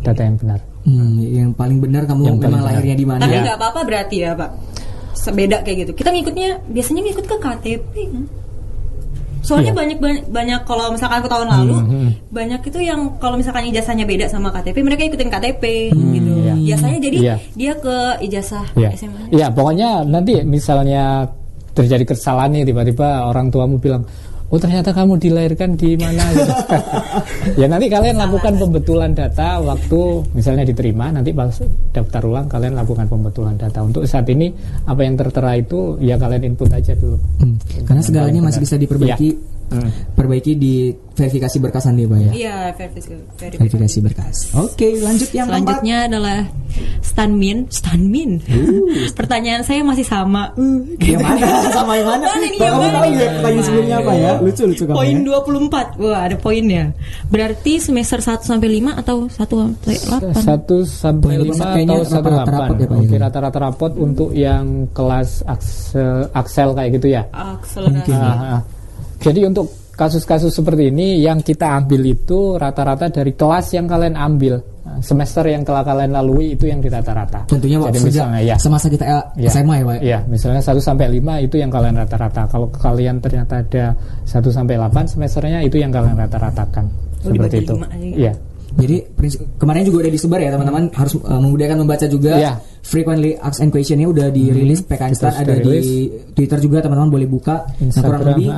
Data yang benar. Hmm, yang paling benar kamu yang memang lahirnya di mana? Tapi nggak ya. apa-apa berarti ya, Pak. Sebeda kayak gitu. Kita ngikutnya biasanya ngikut ke KTP kan? Soalnya iya. banyak banyak kalau misalkan aku tahun lalu hmm, hmm. banyak itu yang kalau misalkan ijazahnya beda sama KTP mereka ikutin KTP hmm, gitu. Iya. Biasanya jadi iya. dia ke ijazah iya. SMA. Iya, pokoknya nanti misalnya terjadi kesalahan nih tiba-tiba orang tuamu bilang oh ternyata kamu dilahirkan di mana? Gitu. ya nanti kalian lakukan pembetulan data waktu misalnya diterima nanti pas daftar ulang kalian lakukan pembetulan data. Untuk saat ini apa yang tertera itu ya kalian input aja dulu. Hmm. karena segalanya masih bisa diperbaiki. Ya hmm. perbaiki di verifikasi berkasan nih pak ya? Iya verifikasi, verifikasi. berkas. Oke okay, lanjut yang selanjutnya keempat. adalah Stanmin. Stanmin? Uh. pertanyaan saya masih sama. Uh. yang mana? sama yang mana? Kamu tahu ya pertanyaan sebelumnya apa ya. Lucu lucu kamu poin ya? 24 wah ada poinnya. Berarti semester 1 sampai 5 atau 1 sampai 8 1 sampai 5 atau 1 8 ya, oke rata-rata rapot untuk yang kelas Axel, Axel kayak gitu ya? Akselerasi. Jadi untuk kasus-kasus seperti ini yang kita ambil itu rata-rata dari kelas yang kalian ambil nah, semester yang telah kalian lalui itu yang di rata-rata. Tentunya Jadi misalnya ya semasa kita ya, SMA ya, Pak. Ya, misalnya 1 sampai 5 itu yang kalian rata-rata. Kalau kalian ternyata ada 1 sampai 8 semesternya itu yang kalian rata-ratakan. Oh, Seperti itu. Iya. Jadi kemarin juga udah disebar ya teman-teman harus uh, memudahkan membaca juga. Yeah. Frequently asked and questionnya udah dirilis hmm. PKN Start ada di Twitter juga teman-teman boleh buka. Instagram, nah, kurang lebih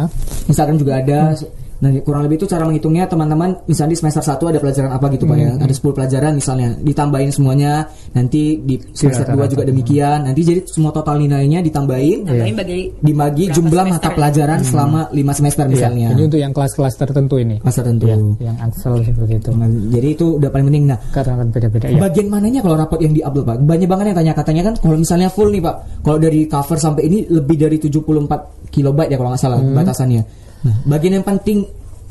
Instagram juga ada. Hmm. Nah, kurang lebih itu cara menghitungnya teman-teman misalnya di semester 1 ada pelajaran apa gitu Pak ya. Ada 10 pelajaran misalnya, ditambahin semuanya. Nanti di semester 2 juga demikian. Nanti jadi semua total nilainya ditambahin Tambahin bagi dibagi jumlah semester mata pelajaran selama 5 semester Iya, misalnya. ini untuk yang kelas-kelas tertentu ini. Kelas tertentu. Iya, yang Axel seperti itu. Nah, jadi itu udah paling penting. Nah, Karena kan beda-beda ya. Bagian mananya kalau rapot yang diupload Pak? Banyak banget yang tanya katanya kan kalau misalnya full nih Pak. Kalau dari cover sampai ini lebih dari 74 kilobyte ya kalau nggak salah batasannya. Nah, bagian yang penting,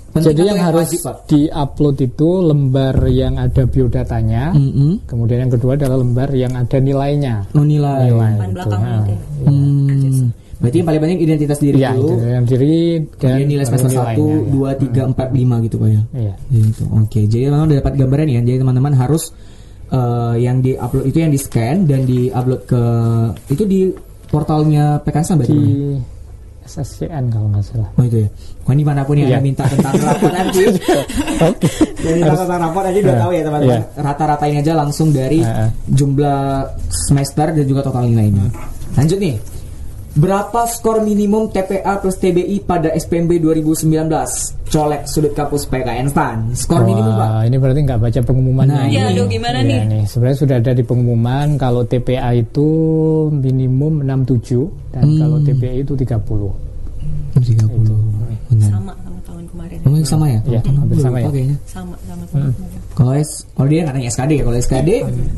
penting Jadi atau yang harus di-upload itu lembar yang ada biodatanya. Mm-mm. Kemudian yang kedua adalah lembar yang ada nilainya. Oh, nilai. Nilai itu. Nah, ya. Hmm. Berarti yang paling banyak identitas diri Iya, dulu. itu yang diri dan Kemudian nilai semester 1, nilainya, ya. 2, 3, 4, 5 gitu Pak ya. Iya. Gitu. Oke, jadi memang udah dapat gambaran ya. Jadi teman-teman harus eh, yang di-upload itu yang di-scan dan di-upload ke itu di portalnya PKSan berarti. Di ya? SSCN kalau nggak salah. Oh itu ya. Wah ini mana pun yang ada minta tentang rapor nanti. Oke. Jadi minta tentang rapor nanti udah Iya. tahu ya teman-teman. Iya. Rata-ratain aja langsung dari Iya. jumlah semester dan juga total nilainya. Lanjut nih. Berapa skor minimum TPA plus TBI pada SPMB 2019? Colek sudut kampus PKN Stan. Skor minimum Pak. Wah, ini berarti nggak baca pengumumannya. Nah, ini. Iya, aduh gimana Iya nih? Sebenarnya sudah ada di pengumuman kalau TPA itu minimum 67 dan Hmm. kalau TBI itu 30. 30. Benar. Sama sama tahun kemarin. Oh, sama ya? Iya, hampir sama ya. kayaknya. Sama sama tahun kemarin. Kalau S, kalau dia nggak nanya SKD ya. Kalau SKD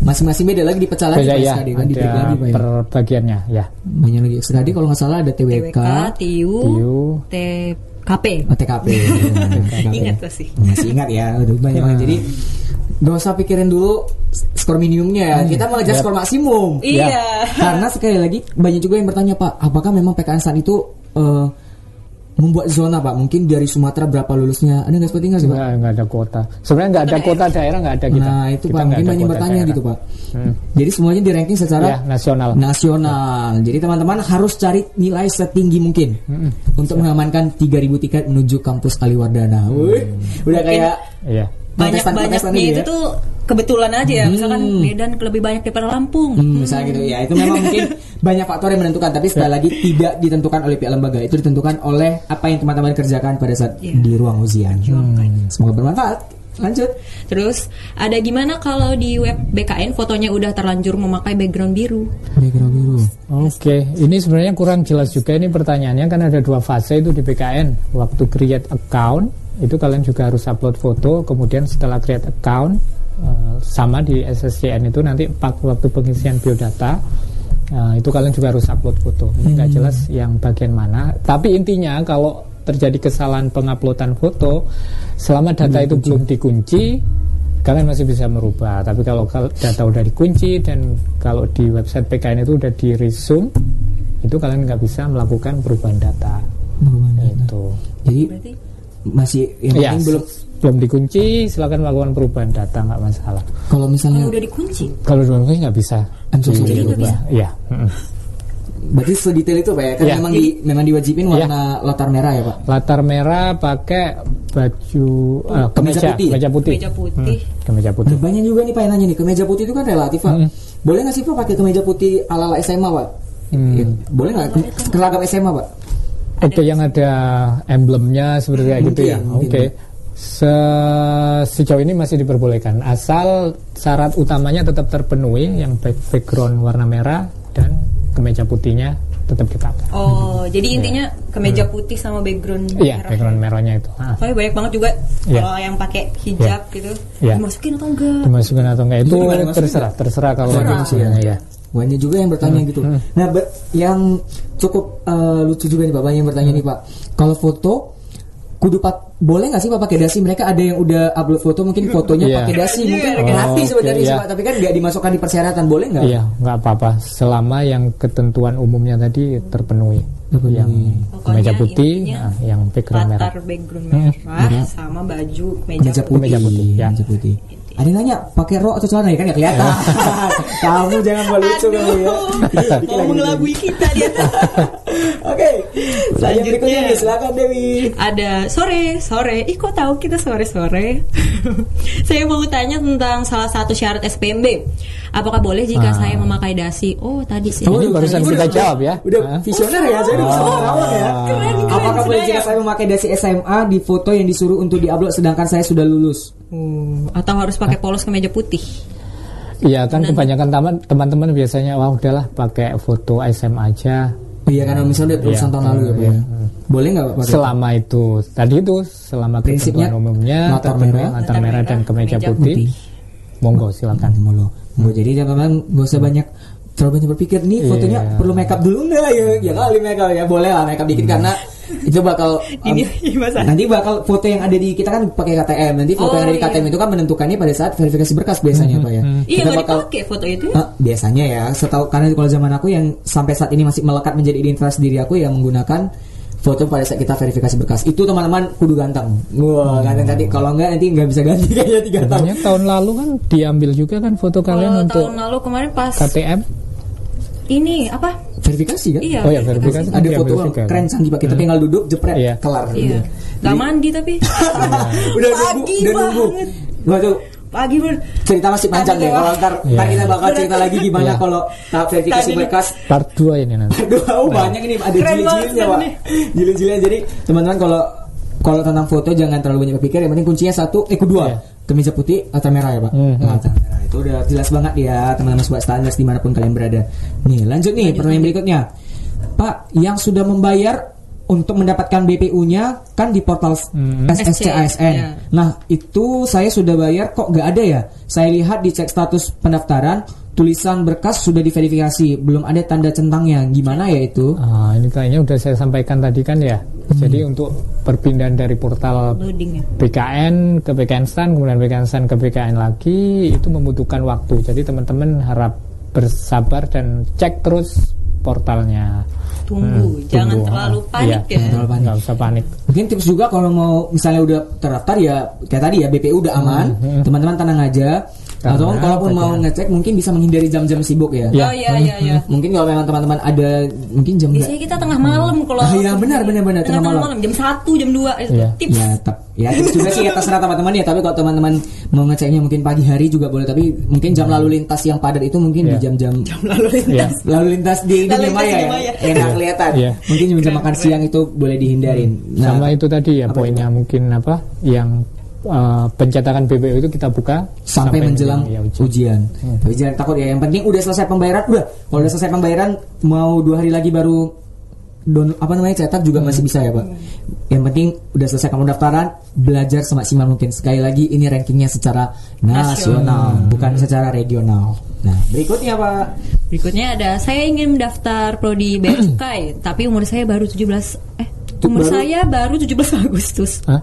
masing-masing beda lagi dipecah lagi Beda ya, SKD kan dibagi ada lagi Pak ya. per bagiannya ya. Banyak lagi. SKD kalau nggak salah ada TWK, TWK, TIU, TIU, TKP. oh, TKP. Ingat gak sih? Masih ingat ya, udah banyak banget. Jadi gak usah pikirin dulu skor minimumnya ya. Kita mau ngejar Yap. skor maksimum. Iya. Karena sekali lagi banyak juga yang bertanya Pak, apakah memang PKN San itu eh, membuat zona Pak? Mungkin dari Sumatera berapa lulusnya? Ada nggak seperti nggak sih Pak? nggak nggak ada kuota. Sebenarnya nggak ada kuota daerah nggak ada kita. Nah itu Kita Pak, mungkin banyak bertanya daerah. gitu Pak. Hmm. Jadi semuanya di ranking secara Ya, nasional. nasional. Jadi teman-teman harus cari nilai setinggi mungkin untuk mengamankan 3000 tiket menuju kampus Kaliwardana. Wih, udah kayak Iya. Protestan-protestan Banyak-banyaknya gitu itu ya. tuh kebetulan aja ya. Misalkan Medan lebih banyak daripada Lampung. Hmm, misalnya gitu ya itu memang mungkin banyak faktor yang menentukan tapi sekali lagi tidak ditentukan oleh pihak lembaga itu ditentukan oleh apa yang teman-teman kerjakan pada saat Iya. di ruang ujian semoga bermanfaat lanjut Terus ada gimana kalau di web BKN fotonya udah terlanjur memakai background biru? background biru Oke, ini sebenarnya kurang jelas juga ini pertanyaannya kan ada dua fase itu di PKN. Waktu create account itu kalian juga harus upload foto, kemudian setelah create account eh, sama di SSCN itu nanti waktu pengisian biodata eh, itu kalian juga harus upload foto. Ini nggak jelas yang bagian mana. Tapi intinya kalau terjadi kesalahan penguploadan foto, selama data itu belum dikunci, kalian masih bisa merubah. Tapi kalau kal- data udah dikunci dan kalau di website PKN itu udah di resume, itu kalian nggak bisa melakukan perubahan data. Perubahan data. Itu. jadi Berarti masih yang Ya, penting belum belum dikunci, silakan melakukan perubahan data nggak masalah. kalau misalnya kalau udah dikunci. Kalau belum dikunci nggak bisa. Langsung saja nggak dirubah. Iya. mm-mm. berarti sedetail itu pak ya kan Ya. memang di memang diwajibin warna latar merah ya pak Latar merah pakai baju eh, kemeja kemeja, putih. kemeja putih. Meja putih. Hmm, kemeja putih. Nah, banyak juga nih pak yang nanya nih kemeja putih itu kan relatif pak boleh nggak sih pak pakai kemeja putih ala ala SMA pak Hmm. Ya, boleh nggak seragam SMA pak Oke, yang ada emblemnya seperti kayak gitu ya. Oke. Se- sejauh ini masih diperbolehkan asal syarat utamanya tetap terpenuhi yang back- background warna merah dan kemeja putihnya tetap dipakai. Oh, jadi intinya kemeja putih sama background Iya, merah. background merahnya itu. Ah, Soalnya banyak banget juga Iya. kalau yang pakai hijab gitu. Iya. Dimasukin atau enggak? dimasukin atau enggak itu terserah, terserah kalau Terserah. dimasukin ya. Banyak juga yang bertanya Hmm, gitu nah be- yang cukup eh, lucu juga nih pak banyak yang bertanya nih pak kalau foto kudu pak boleh nggak sih pak pakai dasi mereka ada yang udah upload foto mungkin fotonya Iya. pakai dasi mungkin Oh, hati sebenarnya sih iya. pak tapi kan nggak dimasukkan di persyaratan boleh nggak Iya, nggak apa-apa selama yang ketentuan umumnya tadi terpenuhi. Terpenuhi. Yang Pokoknya kemeja putih, nah, yang background merah. Latar background merah sama baju kemeja, meja putih, Meja putih, ya. Meja putih. Ada yang nanya pakai rok atau celana ya kan ya kelihatan. Kamu jangan buat lucu kamu ya. Mau mengelabui kita dia. Oke, selanjutnya nih, silakan Dewi. Ada sore, sore. Ih kok tahu kita sore-sore? saya mau tanya tentang salah satu syarat SPMB. Apakah boleh jika Ah. saya memakai dasi? Oh, tadi sih. Ini barusan kita jawab ya. Udah visioner ya, saya udah bisa merawat ya. Keren, keren, Apakah boleh jika saya memakai dasi SMA di foto yang disuruh untuk diupload sedangkan saya sudah lulus? Oh, atau harus pakai polos kemeja putih? Iya kan kebanyakan teman- teman-teman biasanya wah udahlah pakai foto SM aja Iya karena misalnya udah Iya. tahun lalu ya, ya. Iya. Boleh nggak Pak? pakai? selama itu tadi itu selama Prinsipnya, ketentuan umumnya latar merah, latar latar merah dan merah, kemeja kemeja putih, putih. monggo silakan Mulu. Mulu. Jadi teman-teman gak usah banyak terlalu banyak berpikir nih fotonya Iya. perlu makeup dulu nggak ya? Ya kali makeup ya boleh lah makeup dikit karena itu bakal um, Ini gimana? nanti bakal foto yang ada di kita kan pakai KTM. Nanti foto Oh, yang ada di iya. KTM itu kan menentukannya pada saat verifikasi berkas biasanya pak ya. Iya, Kita nggak bakal dipakai foto itu. Ah, biasanya ya. Setahu karena kalau zaman aku yang sampai saat ini masih melekat menjadi identitas diri aku yang menggunakan foto pada saat kita verifikasi berkas. Itu teman-teman kudu ganteng. Wah ganteng tadi. Kalau enggak nanti nggak bisa ganti kayaknya tiga tahun. Tahun lalu kan diambil juga kan foto kalian Kalau untuk tahun lalu kemarin pas KTM ini apa? verifikasi kan Iya. oh ya verifikasi ada diambil foto juga, keren kan? canggih pak kita tinggal duduk jepret Iya. kelar Iya. Gak mandi tapi. udah nunggu Pagi udah nunggu banget. Gua tuh Pagi ber. cerita masih panjang deh kalau ntar, Iya. ntar kita bakal cerita lagi gimana Iya. kalau tahap verifikasi Tadi- berkas part 2 ini nanti Aduh, oh, banyak ini ada Keren jilid-jilidnya, Pak. Jilid-jilidnya. Jadi, teman-teman kalau kalau tentang foto jangan terlalu banyak berpikir. Yang penting kuncinya satu, eh kedua, Iya. kemeja putih atau merah ya, Pak. Hmm. Nah, latar merah. Itu udah jelas banget ya, teman-teman sobat standar di mana pun kalian berada. Nih, lanjut nih pertanyaan berikutnya. Pak, yang sudah membayar untuk mendapatkan BPU-nya kan di portal Hmm. SSCASN. Iya. Nah, itu saya sudah bayar kok nggak ada ya? Saya lihat di cek status pendaftaran, tulisan berkas sudah diverifikasi, belum ada tanda centangnya. Gimana ya itu? Ah, ini kayaknya udah saya sampaikan tadi kan ya jadi untuk perpindahan dari portal Loading ya. BKN ke BKN Stan kemudian BKN Stan ke BKN lagi itu membutuhkan waktu jadi teman-teman harap bersabar dan cek terus portalnya Tunggu, Hmm, jangan tunggu. terlalu Ah, panik iya, ya. terlalu panik. usah panik Mungkin tips juga kalau mau misalnya udah terdaftar ya kayak tadi ya BPU udah aman, Hmm, teman-teman tenang aja. Tenang Atau kalaupun mau ngecek mungkin bisa menghindari jam-jam sibuk ya. Ya. Oh iya iya iya. Mungkin kalau memang teman-teman ada mungkin jam Biasanya kita tengah malam kalau Ah, iya, benar, benar, benar, tengah tengah, malam. jam 1, jam 2 itu Iya. tips. Ya, tep, ya tips juga sih ya terserah teman-teman ya. Tapi kalau teman-teman mau ngeceknya mungkin pagi hari juga boleh. Tapi mungkin jam lalu lintas yang padat itu mungkin di Iya. jam-jam Lalu ya lalu lintas di Lalu dunia lintas maya di ya, Maya. yang nggak kelihatan. Iya. Mungkin jam makan siang itu boleh dihindarin. Nah, sama itu tadi ya poinnya mungkin apa yang uh, pencetakan BPU itu kita buka sampai, menjelang ya, ujian. Hmm. Tapi jangan takut ya. Yang penting udah selesai pembayaran, udah. Kalau udah selesai pembayaran, mau dua hari lagi baru don apa namanya cetak juga masih bisa ya pak. Yang penting udah selesai kamu daftaran, belajar semaksimal mungkin. Sekali lagi ini rankingnya secara nasional, bukan secara regional. Nah berikutnya pak. Berikutnya ada saya ingin mendaftar prodi bea cukai tapi umur saya baru 17 eh umur Baru- saya baru 17 Agustus. Hah?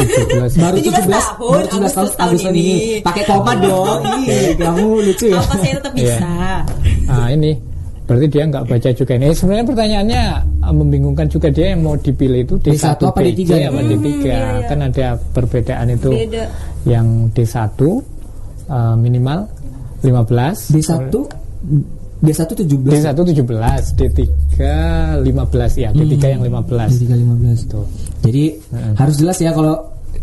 17. Baru 17 17 tahun, baru 17 tahun Agustus tahun ini. ini. Pakai koma dong. Ih, kamu lucu ya. Apa saya tetap Iya. bisa? Ah ini berarti dia nggak baca juga ini. Sebenarnya pertanyaannya uh, membingungkan juga dia yang mau dipilih itu D1, D1 apa D3 ya, apa Pak? D3. iya, iya. Kan ada perbedaan itu. Beda. Yang D1 uh, minimal 15. D1 D1 17. D1 17, D3 15 ya, D3 yang 15. D3 15. Tuh. Jadi harus jelas ya kalau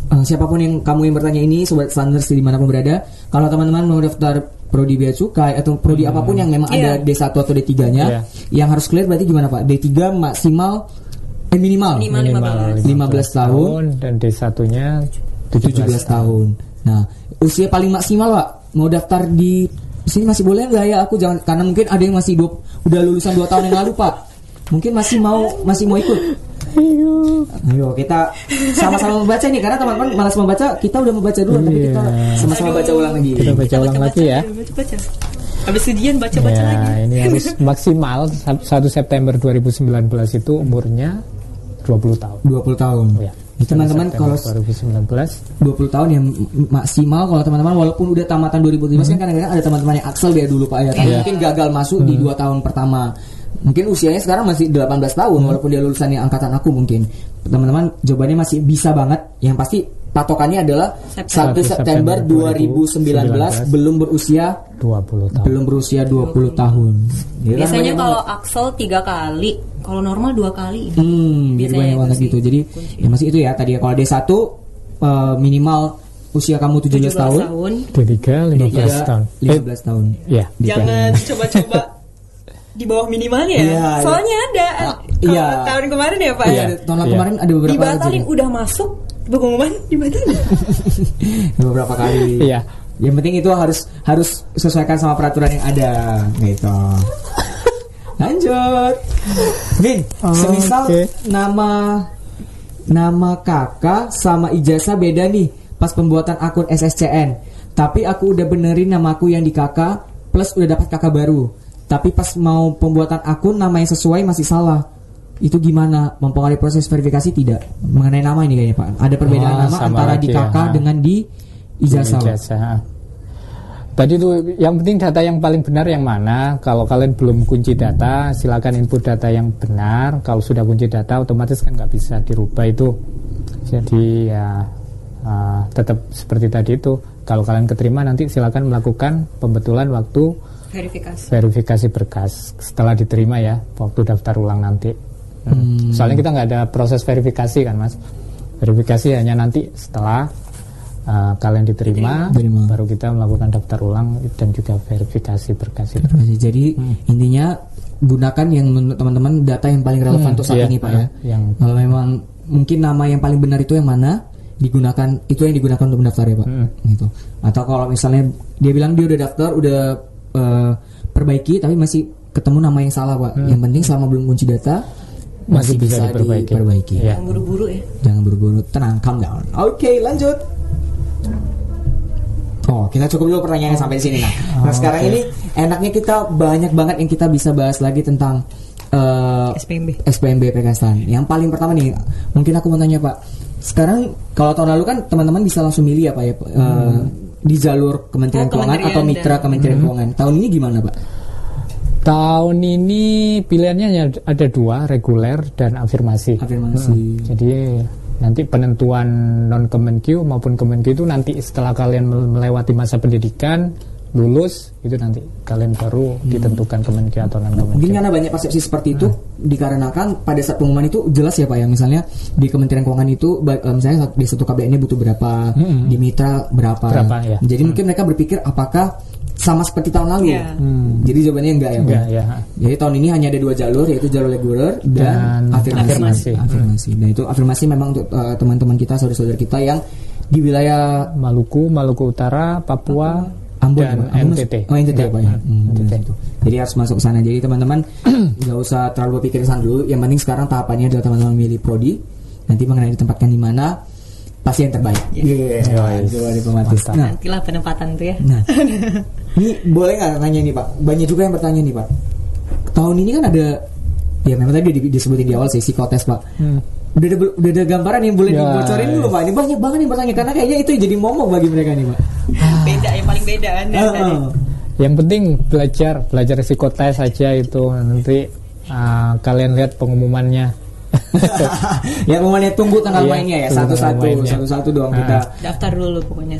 eh, siapa pun yang kamu yang bertanya ini sobat standar di di mana pun berada, kalau teman-teman mau daftar prodi bea cukai atau prodi apa pun yang memang Iya. ada D1 atau D3-nya, Iya. yang harus clear berarti gimana Pak? D3 maksimal eh minimal, Minimal. 15 tahun. dan D1-nya 17 tahun. Nah, usia paling maksimal Pak mau daftar di sini masih boleh nggak ya aku jangan karena mungkin ada yang masih dua, udah lulusan 2 tahun yang lalu Pak. Mungkin masih mau masih mau ikut. Ayo kita sama-sama membaca nih karena teman-teman malas membaca, kita udah membaca dulu tapi kita Iya. sama-sama baca ulang lagi. Kita baca ulang lagi ya. Baca-baca. Habis ujian baca-baca ya, lagi. ini harus maksimal 1 September 2019 itu umurnya 20 tahun. 20 tahun. Ya. Jadi teman-teman kalau 2019 20 tahun yang maksimal kalau teman-teman walaupun udah tamatan 2017 kan kadang-kadang ada teman-teman yang aksel dia dulu Pak ya. Tapi Iya. mungkin gagal masuk di 2 tahun pertama. Mungkin usianya sekarang masih 18 tahun walaupun dia lulusannya angkatan aku mungkin. Teman-teman jawabannya masih bisa banget. Yang pasti patokannya adalah 1 September. September 2019 belum berusia 20 tahun. belum berusia 20 tahun. Kan Biasanya kalau banget. Axel tiga kali, kalau normal dua kali. hmm, jadi biasanya banyak banget gitu. Jadi ya masih itu ya tadi ya kalau D1 eh, minimal usia kamu 17, 17 tahun, tahun. D3 15 D3 tahun. Eh, 15 tahun. ya. Jangan coba-coba di bawah minimalnya. Iya, iya. Soalnya ada Ah, kalau iya. tahun kemarin ya Pak. Iya, Iya. tahun Iya. kemarin ada beberapa Dibatalin kejadian. udah masuk pengumuman dibatalin. beberapa kali. Iya. Yang penting itu harus harus sesuaikan sama peraturan yang ada gitu. Lanjut. Vin, Oh, semisal oke. nama nama kakak sama ijazah beda nih pas pembuatan akun SSCN. Tapi aku udah benerin namaku yang di kakak plus udah dapat kakak baru. Tapi pas mau pembuatan akun nama yang sesuai masih salah. Itu gimana? Mempengaruhi proses verifikasi tidak? Mengenai nama ini kayaknya Pak. Ada perbedaan Oh, nama antara di lagi ya. Ha. dengan di ijazah. Pak. Ijazah. Tadi itu yang penting data yang paling benar yang mana. Kalau kalian belum kunci data, silakan input data yang benar. Kalau sudah kunci data, otomatis kan nggak bisa dirubah itu. Jadi ya uh, tetap seperti tadi itu. Kalau kalian keterima nanti silakan melakukan pembetulan waktu Verifikasi. verifikasi berkas setelah diterima ya, waktu daftar ulang nanti. Hmm. Soalnya kita nggak ada proses verifikasi kan mas. Verifikasi hanya nanti setelah uh, kalian diterima, Diterima. baru kita melakukan daftar ulang dan juga verifikasi berkas itu. Jadi intinya gunakan yang menurut teman-teman data yang paling relevan Hmm, untuk saat iya, ini Pak ya. yang- Kalau memang mungkin nama yang paling benar itu yang mana digunakan itu yang digunakan untuk mendaftar ya Pak. Hmm. Gitu. Atau kalau misalnya dia bilang dia udah daftar, udah eh, perbaiki tapi masih ketemu nama yang salah Pak. Yang penting selama belum kunci data Hmm. Masih bisa diperbaiki. diperbaiki. Iya. Yang buru-buru ya. Jangan buru-buru, tenang, calm down. Oke, lanjut. Oh, kita cukup dulu pertanyaannya sampai di sini nah. Nah, sekarang ini enaknya kita banyak banget yang kita bisa bahas lagi tentang eh, SPMB. SPMB Pekastan. Yang paling pertama nih, mungkin aku mau tanya Pak. Sekarang kalau tahun lalu kan teman-teman bisa langsung milih ya Pak ya eh, di jalur Kementerian Oh, Keuangan kementerian atau mitra dan- Kementerian Keuangan. Tahun ini gimana Pak? Tahun ini pilihannya hanya ada dua, reguler dan afirmasi. Afirmasi. Hmm, Jadi nanti penentuan non Kemenq maupun Kemenq itu nanti setelah kalian mel- melewati masa pendidikan lulus itu nanti kalian baru ditentukan Kemenq atau non Kemenq. Mungkin karena banyak persepsi seperti itu dikarenakan pada saat pengumuman itu jelas ya Pak ya misalnya di Kementerian Keuangan itu eh, misalnya di satu KBN butuh berapa di mitra berapa, Berapa, ya. jadi mungkin mereka berpikir apakah sama seperti tahun lalu Iya. jadi jawabannya enggak ya Pak Enggak, ya. jadi tahun ini hanya ada dua jalur yaitu jalur reguler dan, Dan afirmasi. afirmasi. Afirmasi. Nah itu afirmasi memang untuk eh, teman-teman kita saudara-saudara kita yang di wilayah Maluku, Maluku Utara, Papua, Ambon dan ya, Pak? Ambon NTT. Oh NTT ya Pak ya. Hmm, NTT. itu. Jadi harus masuk ke sana. Jadi teman-teman nggak usah terlalu berpikir sana dulu. Yang penting sekarang tahapannya adalah teman-teman milih prodi. Nanti mengenai ditempatkan di mana pasti yang terbaik. Iya. Yoi. Itu diplomatis. Mantap. Nah, Nantilah penempatan tuh ya. nah. ini boleh nggak nanya nih Pak? Banyak juga yang bertanya nih Pak. Tahun ini kan ada ya memang tadi di- disebutin di awal sih psikotes Pak. Udah ada, udah ada gambaran yang boleh Ya, dibocorin dulu ya. Pak. Ini banyak banget yang bertanya karena kayaknya itu jadi momok bagi mereka nih Pak. Beda yang paling beda kan. Ah, ah. Yang penting belajar, belajar psikotes saja itu nanti ah, kalian lihat pengumumannya. ya pokoknya tunggu tanggal Iya, mainnya ya satu-satu tanggal mainnya. satu-satu doang Ah. kita Daftar dulu pokoknya.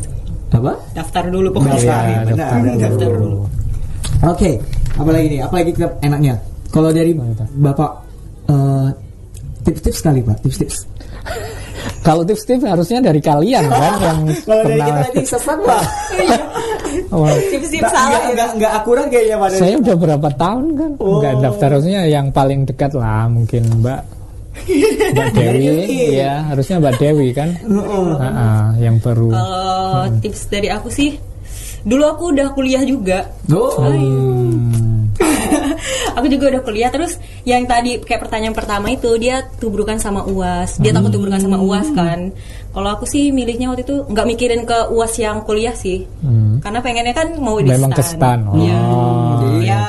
apa Daftar dulu pokoknya. Daftar, Iya, benar, daftar benar. Daftar dulu. oke apalagi nih apalagi kita enaknya kalau dari bapak eh, tips-tips sekali pak tips-tips. Kalau tips-tips harusnya dari kalian kan yang kalau dari kita nanti sesat pak. Oh, Tips-tips salah nggak ya. nggak nggak akurat kayaknya pak saya udah berapa tahun kan? Oh. nggak daftar harusnya yang paling dekat lah mungkin Mbak. Mbak Dewi ya harusnya Mbak Dewi kan? Ah, yang baru. Kalau tips dari aku sih, dulu aku udah kuliah juga. oh. Hmm, aku juga udah kuliah terus yang tadi kayak pertanyaan pertama itu dia tubrukan sama uas dia takut tubrukan sama uas kan kalau aku sih milihnya waktu itu nggak mikirin ke uas yang kuliah sih Hmm. karena pengennya kan mau di memang ke stan oh, Iya. iya. ya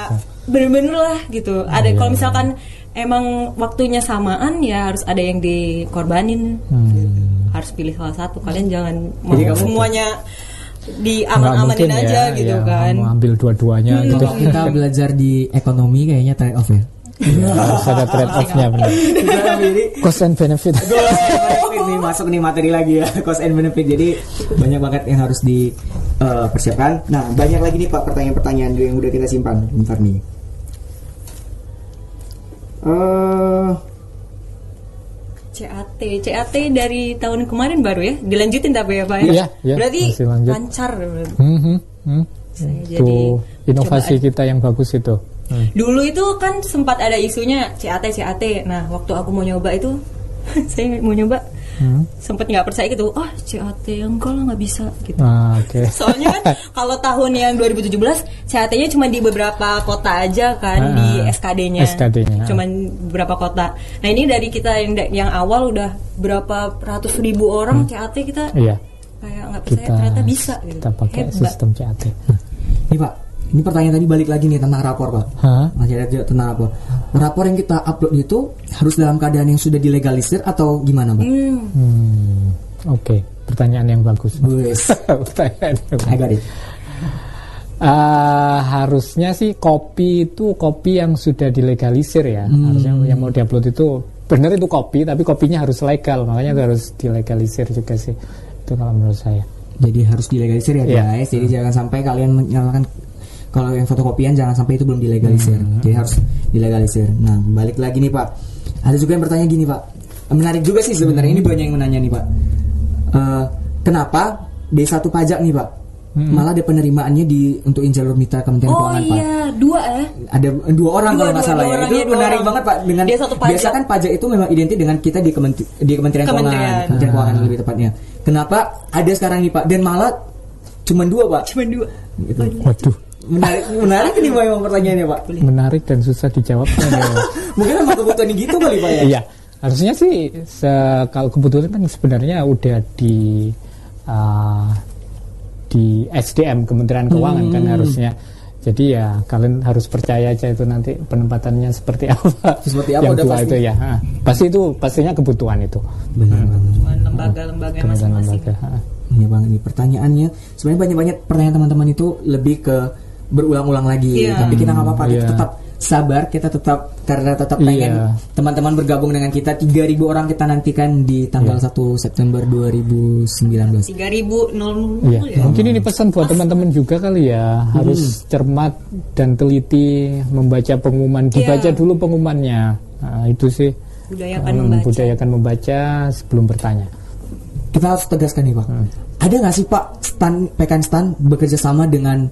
bener-bener lah gitu ada Iya, kalau iya. misalkan emang waktunya samaan ya harus ada yang dikorbanin Hmm. harus pilih salah satu kalian jangan mau Jadi semuanya Nggak diaman-amanin mungkin aja ya, gitu ya, kan mau ambil dua-duanya gitu kalau kita belajar di ekonomi kayaknya trade off ya harus ada trade off-nya benar. Cost and benefit. ini masuk nih materi lagi ya cost and benefit. Jadi banyak banget yang harus dipersiapkan. nah banyak lagi nih pak pertanyaan-pertanyaan yang udah kita simpan. Bentar nih. Uh, CAT, CAT dari tahun kemarin baru ya, dilanjutin tapi ya Pak ya. Iya, iya, Berarti lancar. Hmm, hmm, hmm. Saya Itu jadi inovasi coba- kita yang bagus itu. Hmm. Dulu itu kan sempat ada isunya CAT, CAT. Nah, waktu aku mau nyoba itu, saya mau nyoba, Hmm. sempat nggak percaya gitu. Ah, CAT enggak lah nggak bisa gitu. Ah, Oke. Soalnya kan kalau tahun yang 2017 CAT-nya cuma di beberapa kota aja kan Ah, di SKD-nya. SKD-nya, ah. Cuman beberapa kota. Nah, ini dari kita yang yang awal udah berapa ratus ribu orang CAT kita Iya. kayak nggak percaya Kita ternyata bisa gitu. kita pakai Hebat. sistem CAT. ini pak, ini pertanyaan tadi balik lagi nih tentang rapor pak. Hah? Masih ada juga tentang rapor. Rapor yang kita upload itu harus dalam keadaan yang sudah dilegalisir atau gimana pak? Hmm. Hmm. Oke, pertanyaan yang bagus. Wes, pertanyaan yang bagus. Eh, harusnya sih kopi itu kopi yang sudah dilegalisir ya. Harusnya yang mau diupload itu benar itu kopi, tapi kopinya harus legal, makanya itu harus dilegalisir juga sih. Itu kalau menurut saya. Jadi harus dilegalisir ya Iya. guys. Jadi jangan sampai kalian menyalahkan kalau yang fotokopian jangan sampai itu belum dilegalisir. Jadi harus dilegalisir. Nah, balik lagi nih Pak. Ada juga yang bertanya gini Pak. Menarik juga sih sebenarnya ini banyak yang menanya nih Pak. Eh, kenapa D1 pajak nih Pak? Malah ada penerimaannya di untuk jalur mitra Kementerian Oh Keuangan Pak. iya, dua ya. Ada dua orang Dua, kalau nggak salah ya. Itu iya, dua menarik orang. banget Pak dengan Dia satu pajak. biasa kan pajak itu memang identik dengan kita di Kementeri, di Kementerian, Keuangan, Kementerian. Kementerian Keuangan lebih tepatnya. Kenapa ada sekarang nih Pak dan malah cuma dua Pak. Cuma dua. Gitu. Waduh, Menarik, menarik ini Pak memang pertanyaannya Pak. menarik dan susah dijawabnya. nih. Mungkin memang kebutuhan gitu kali Pak ya. Iya, harusnya sih se- kalau kebetulan kan sebenarnya udah di uh, di SDM Kementerian Keuangan kan harusnya. Jadi ya kalian harus percaya aja itu nanti penempatannya seperti apa. Seperti apa Yang udah dua pasti. itu ya. ha. Pasti itu pastinya kebutuhan itu. Benar banget. Cuma lembaga-lembaga Kementerian masing-masing. lembaga. ha. Banyak banget nih pertanyaannya. Sebenarnya banyak-banyak pertanyaan teman-teman itu lebih ke berulang-ulang lagi. Iya. Tapi kita nggak apa-apa, kita Iya. tetap sabar, kita tetap karena tetap pengen Iya. teman-teman bergabung dengan kita 3000 orang kita nantikan di tanggal Iya. 1 September 2019. Tiga ribu nol Iya, ya. mungkin ini pesan buat teman-teman juga kali ya harus cermat dan teliti membaca pengumuman, dibaca Iya. dulu pengumumannya. Nah, itu sih Budayakan Hmm, membaca. budayakan membaca sebelum bertanya. Kita harus tegaskan nih Pak. Hmm. Ada nggak sih Pak stan PKN stan bekerja sama dengan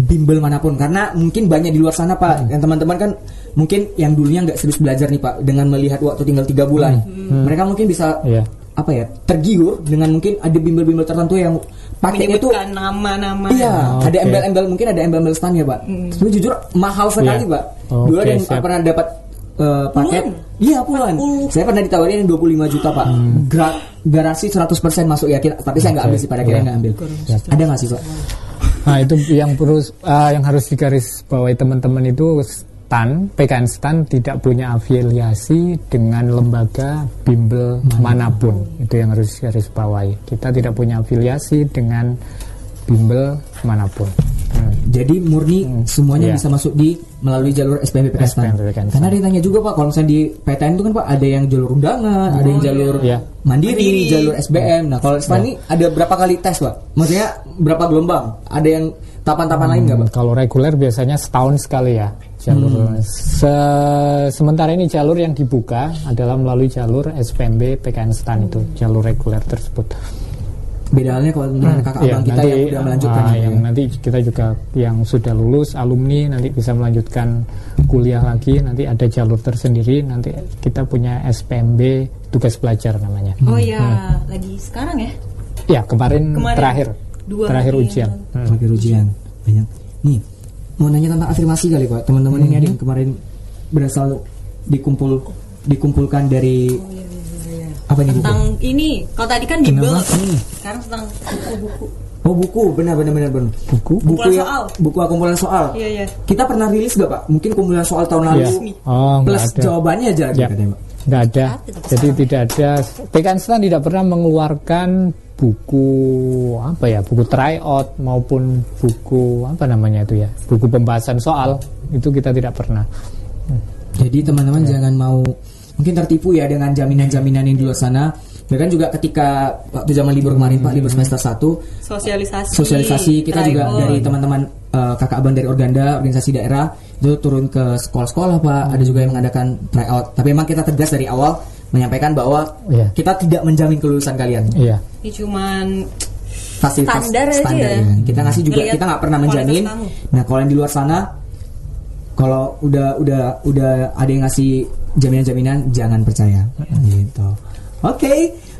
bimbel mana pun karena mungkin banyak di luar sana Hmm. Pak yang teman-teman kan mungkin yang dulunya nggak serius belajar nih Pak dengan melihat waktu tinggal tiga bulan mereka mungkin bisa Iya. apa ya tergiur dengan mungkin ada bimbel-bimbel tertentu yang pakainya itu nama-nama. Iya, Oh, ada embel-embel mungkin ada embel-embel stan ya, Pak. Tapi jujur mahal sekali, Iya. Pak. Dulu ada yang siap. pernah dapat eh, paket. Iya, puluhan. 40. Saya pernah ditawarin 25 juta, Pak. Gra- garansi 100% masuk ya, tapi saya nggak ambil sih pada akhirnya iya. nggak ambil. Ada nggak sih, Pak? Nah itu yang perlu uh, yang harus digaris bawahi teman-teman itu STAN, PKN STAN tidak punya afiliasi dengan lembaga bimbel mana pun. Itu yang harus garis bawahi. Kita tidak punya afiliasi dengan bimbel mana pun. Hmm. Jadi murni semuanya Iya. bisa masuk di melalui jalur. SPMB PKN Karena ada yang tanya juga Pak, kalau misalnya di PTN itu kan Pak ada yang jalur undangan, ada yang jalur Iya. mandiri, Mandiri. jalur SBM. Nah kalau Stan ini ada berapa kali tes Pak? Maksudnya berapa gelombang? Ada yang tahapan-tahapan lain nggak Pak? Hmm, Kalau reguler biasanya setahun sekali ya jalur. Se- sementara ini jalur yang dibuka adalah melalui jalur SPMB PKN STAN itu jalur reguler tersebut. Beda halnya kalau dengan kakak Iya, abang kita nanti, yang udah melanjutkan ah, ya. yang nanti kita juga yang sudah lulus alumni nanti bisa melanjutkan kuliah lagi nanti ada jalur tersendiri nanti kita punya SPMB tugas belajar namanya Oh iya, lagi sekarang ya. ya kemarin, Kemarin terakhir dua terakhir hari ujian yang Hmm. Pakai ujian banyak. Nih mau nanya tentang afirmasi kali Pak. Teman-teman ini ada yang kemarin berasal dikumpul dikumpulkan dari apa nih buku? Tentang ini, kalau tadi kan? Hmm. sekarang tentang buku-buku. Oh buku, benar benar benar benar. buku Buku Kumpulan yang soal. buku kumpulan soal. Iya iya. Kita pernah rilis gak Pak? Mungkin kumpulan soal tahun lalu Iya. Oh, plus ada. jawabannya aja Ya. katanya Pak. nggak ada jadi tidak ada PKN STAN tidak pernah mengeluarkan buku apa ya buku tryout maupun buku apa namanya itu ya buku pembahasan soal itu kita tidak pernah Jadi teman-teman jangan mau mungkin tertipu ya dengan jaminan-jaminan yang di luar sana. Bahkan juga ketika waktu zaman libur kemarin Pak, libur semester 1 Sosialisasi. sosialisasi kita juga Tryout. dari teman-teman eh, kakak abang dari Organda organisasi daerah itu turun ke sekolah-sekolah pak ada juga yang mengadakan tryout tapi memang kita tegas dari awal menyampaikan bahwa Iya. kita tidak menjamin kelulusan kalian Iya. Ini cuman fasilitas Standar aja ya. kita ngasih juga Ngeliat kita nggak pernah menjamin nah kalau yang di luar sana kalau udah udah udah ada yang ngasih jaminan-jaminan jangan percaya gitu oke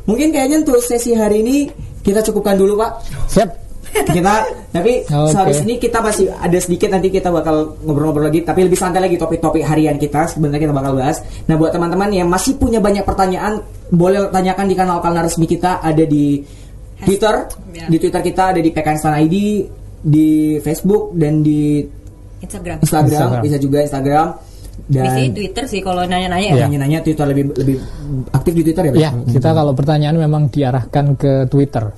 mungkin kayaknya untuk sesi hari ini kita cukupkan dulu pak Siap. kita tapi Oke. sehabis ini kita masih ada sedikit nanti kita bakal ngobrol-ngobrol lagi tapi lebih santai lagi topik-topik harian kita sebenarnya kita bakal bahas nah buat teman-teman yang masih punya banyak pertanyaan boleh tanyakan di kanal kanal resmi kita ada di Twitter Ya. di Twitter kita ada di PKN Stan ID di Facebook dan di Instagram. Instagram, Instagram. bisa juga Instagram dan Biasanya Twitter sih kalau nanya-nanya Iya. ya. nanya-nanya Twitter lebih lebih aktif di Twitter ya Pak? Ya, kita kalau pertanyaan memang diarahkan ke Twitter.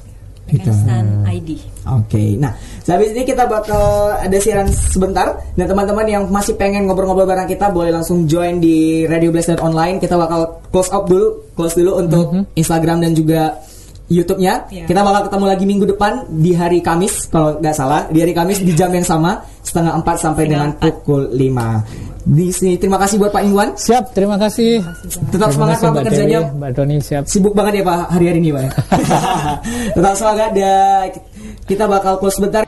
Gitu. Stan ID. Oke, nah sehabis ini kita bakal ada siaran sebentar dan teman-teman yang masih pengen ngobrol-ngobrol bareng kita boleh langsung join di Radio Blast Online. Kita bakal close up dulu, close dulu untuk Instagram dan juga YouTube-nya. Iya. Kita bakal ketemu lagi minggu depan di hari Kamis kalau nggak salah di hari Kamis di jam yang sama setengah empat sampai Setengah dengan pukul 5 di sini. Terima kasih buat Pak Iwan. Siap, terima kasih. Tetap Terima semangat kasih, Pak bekerjanya. Dewi, Mbak Doni siap. Sibuk banget ya Pak hari-hari ini Pak. Tetap semangat dan kita bakal close sebentar.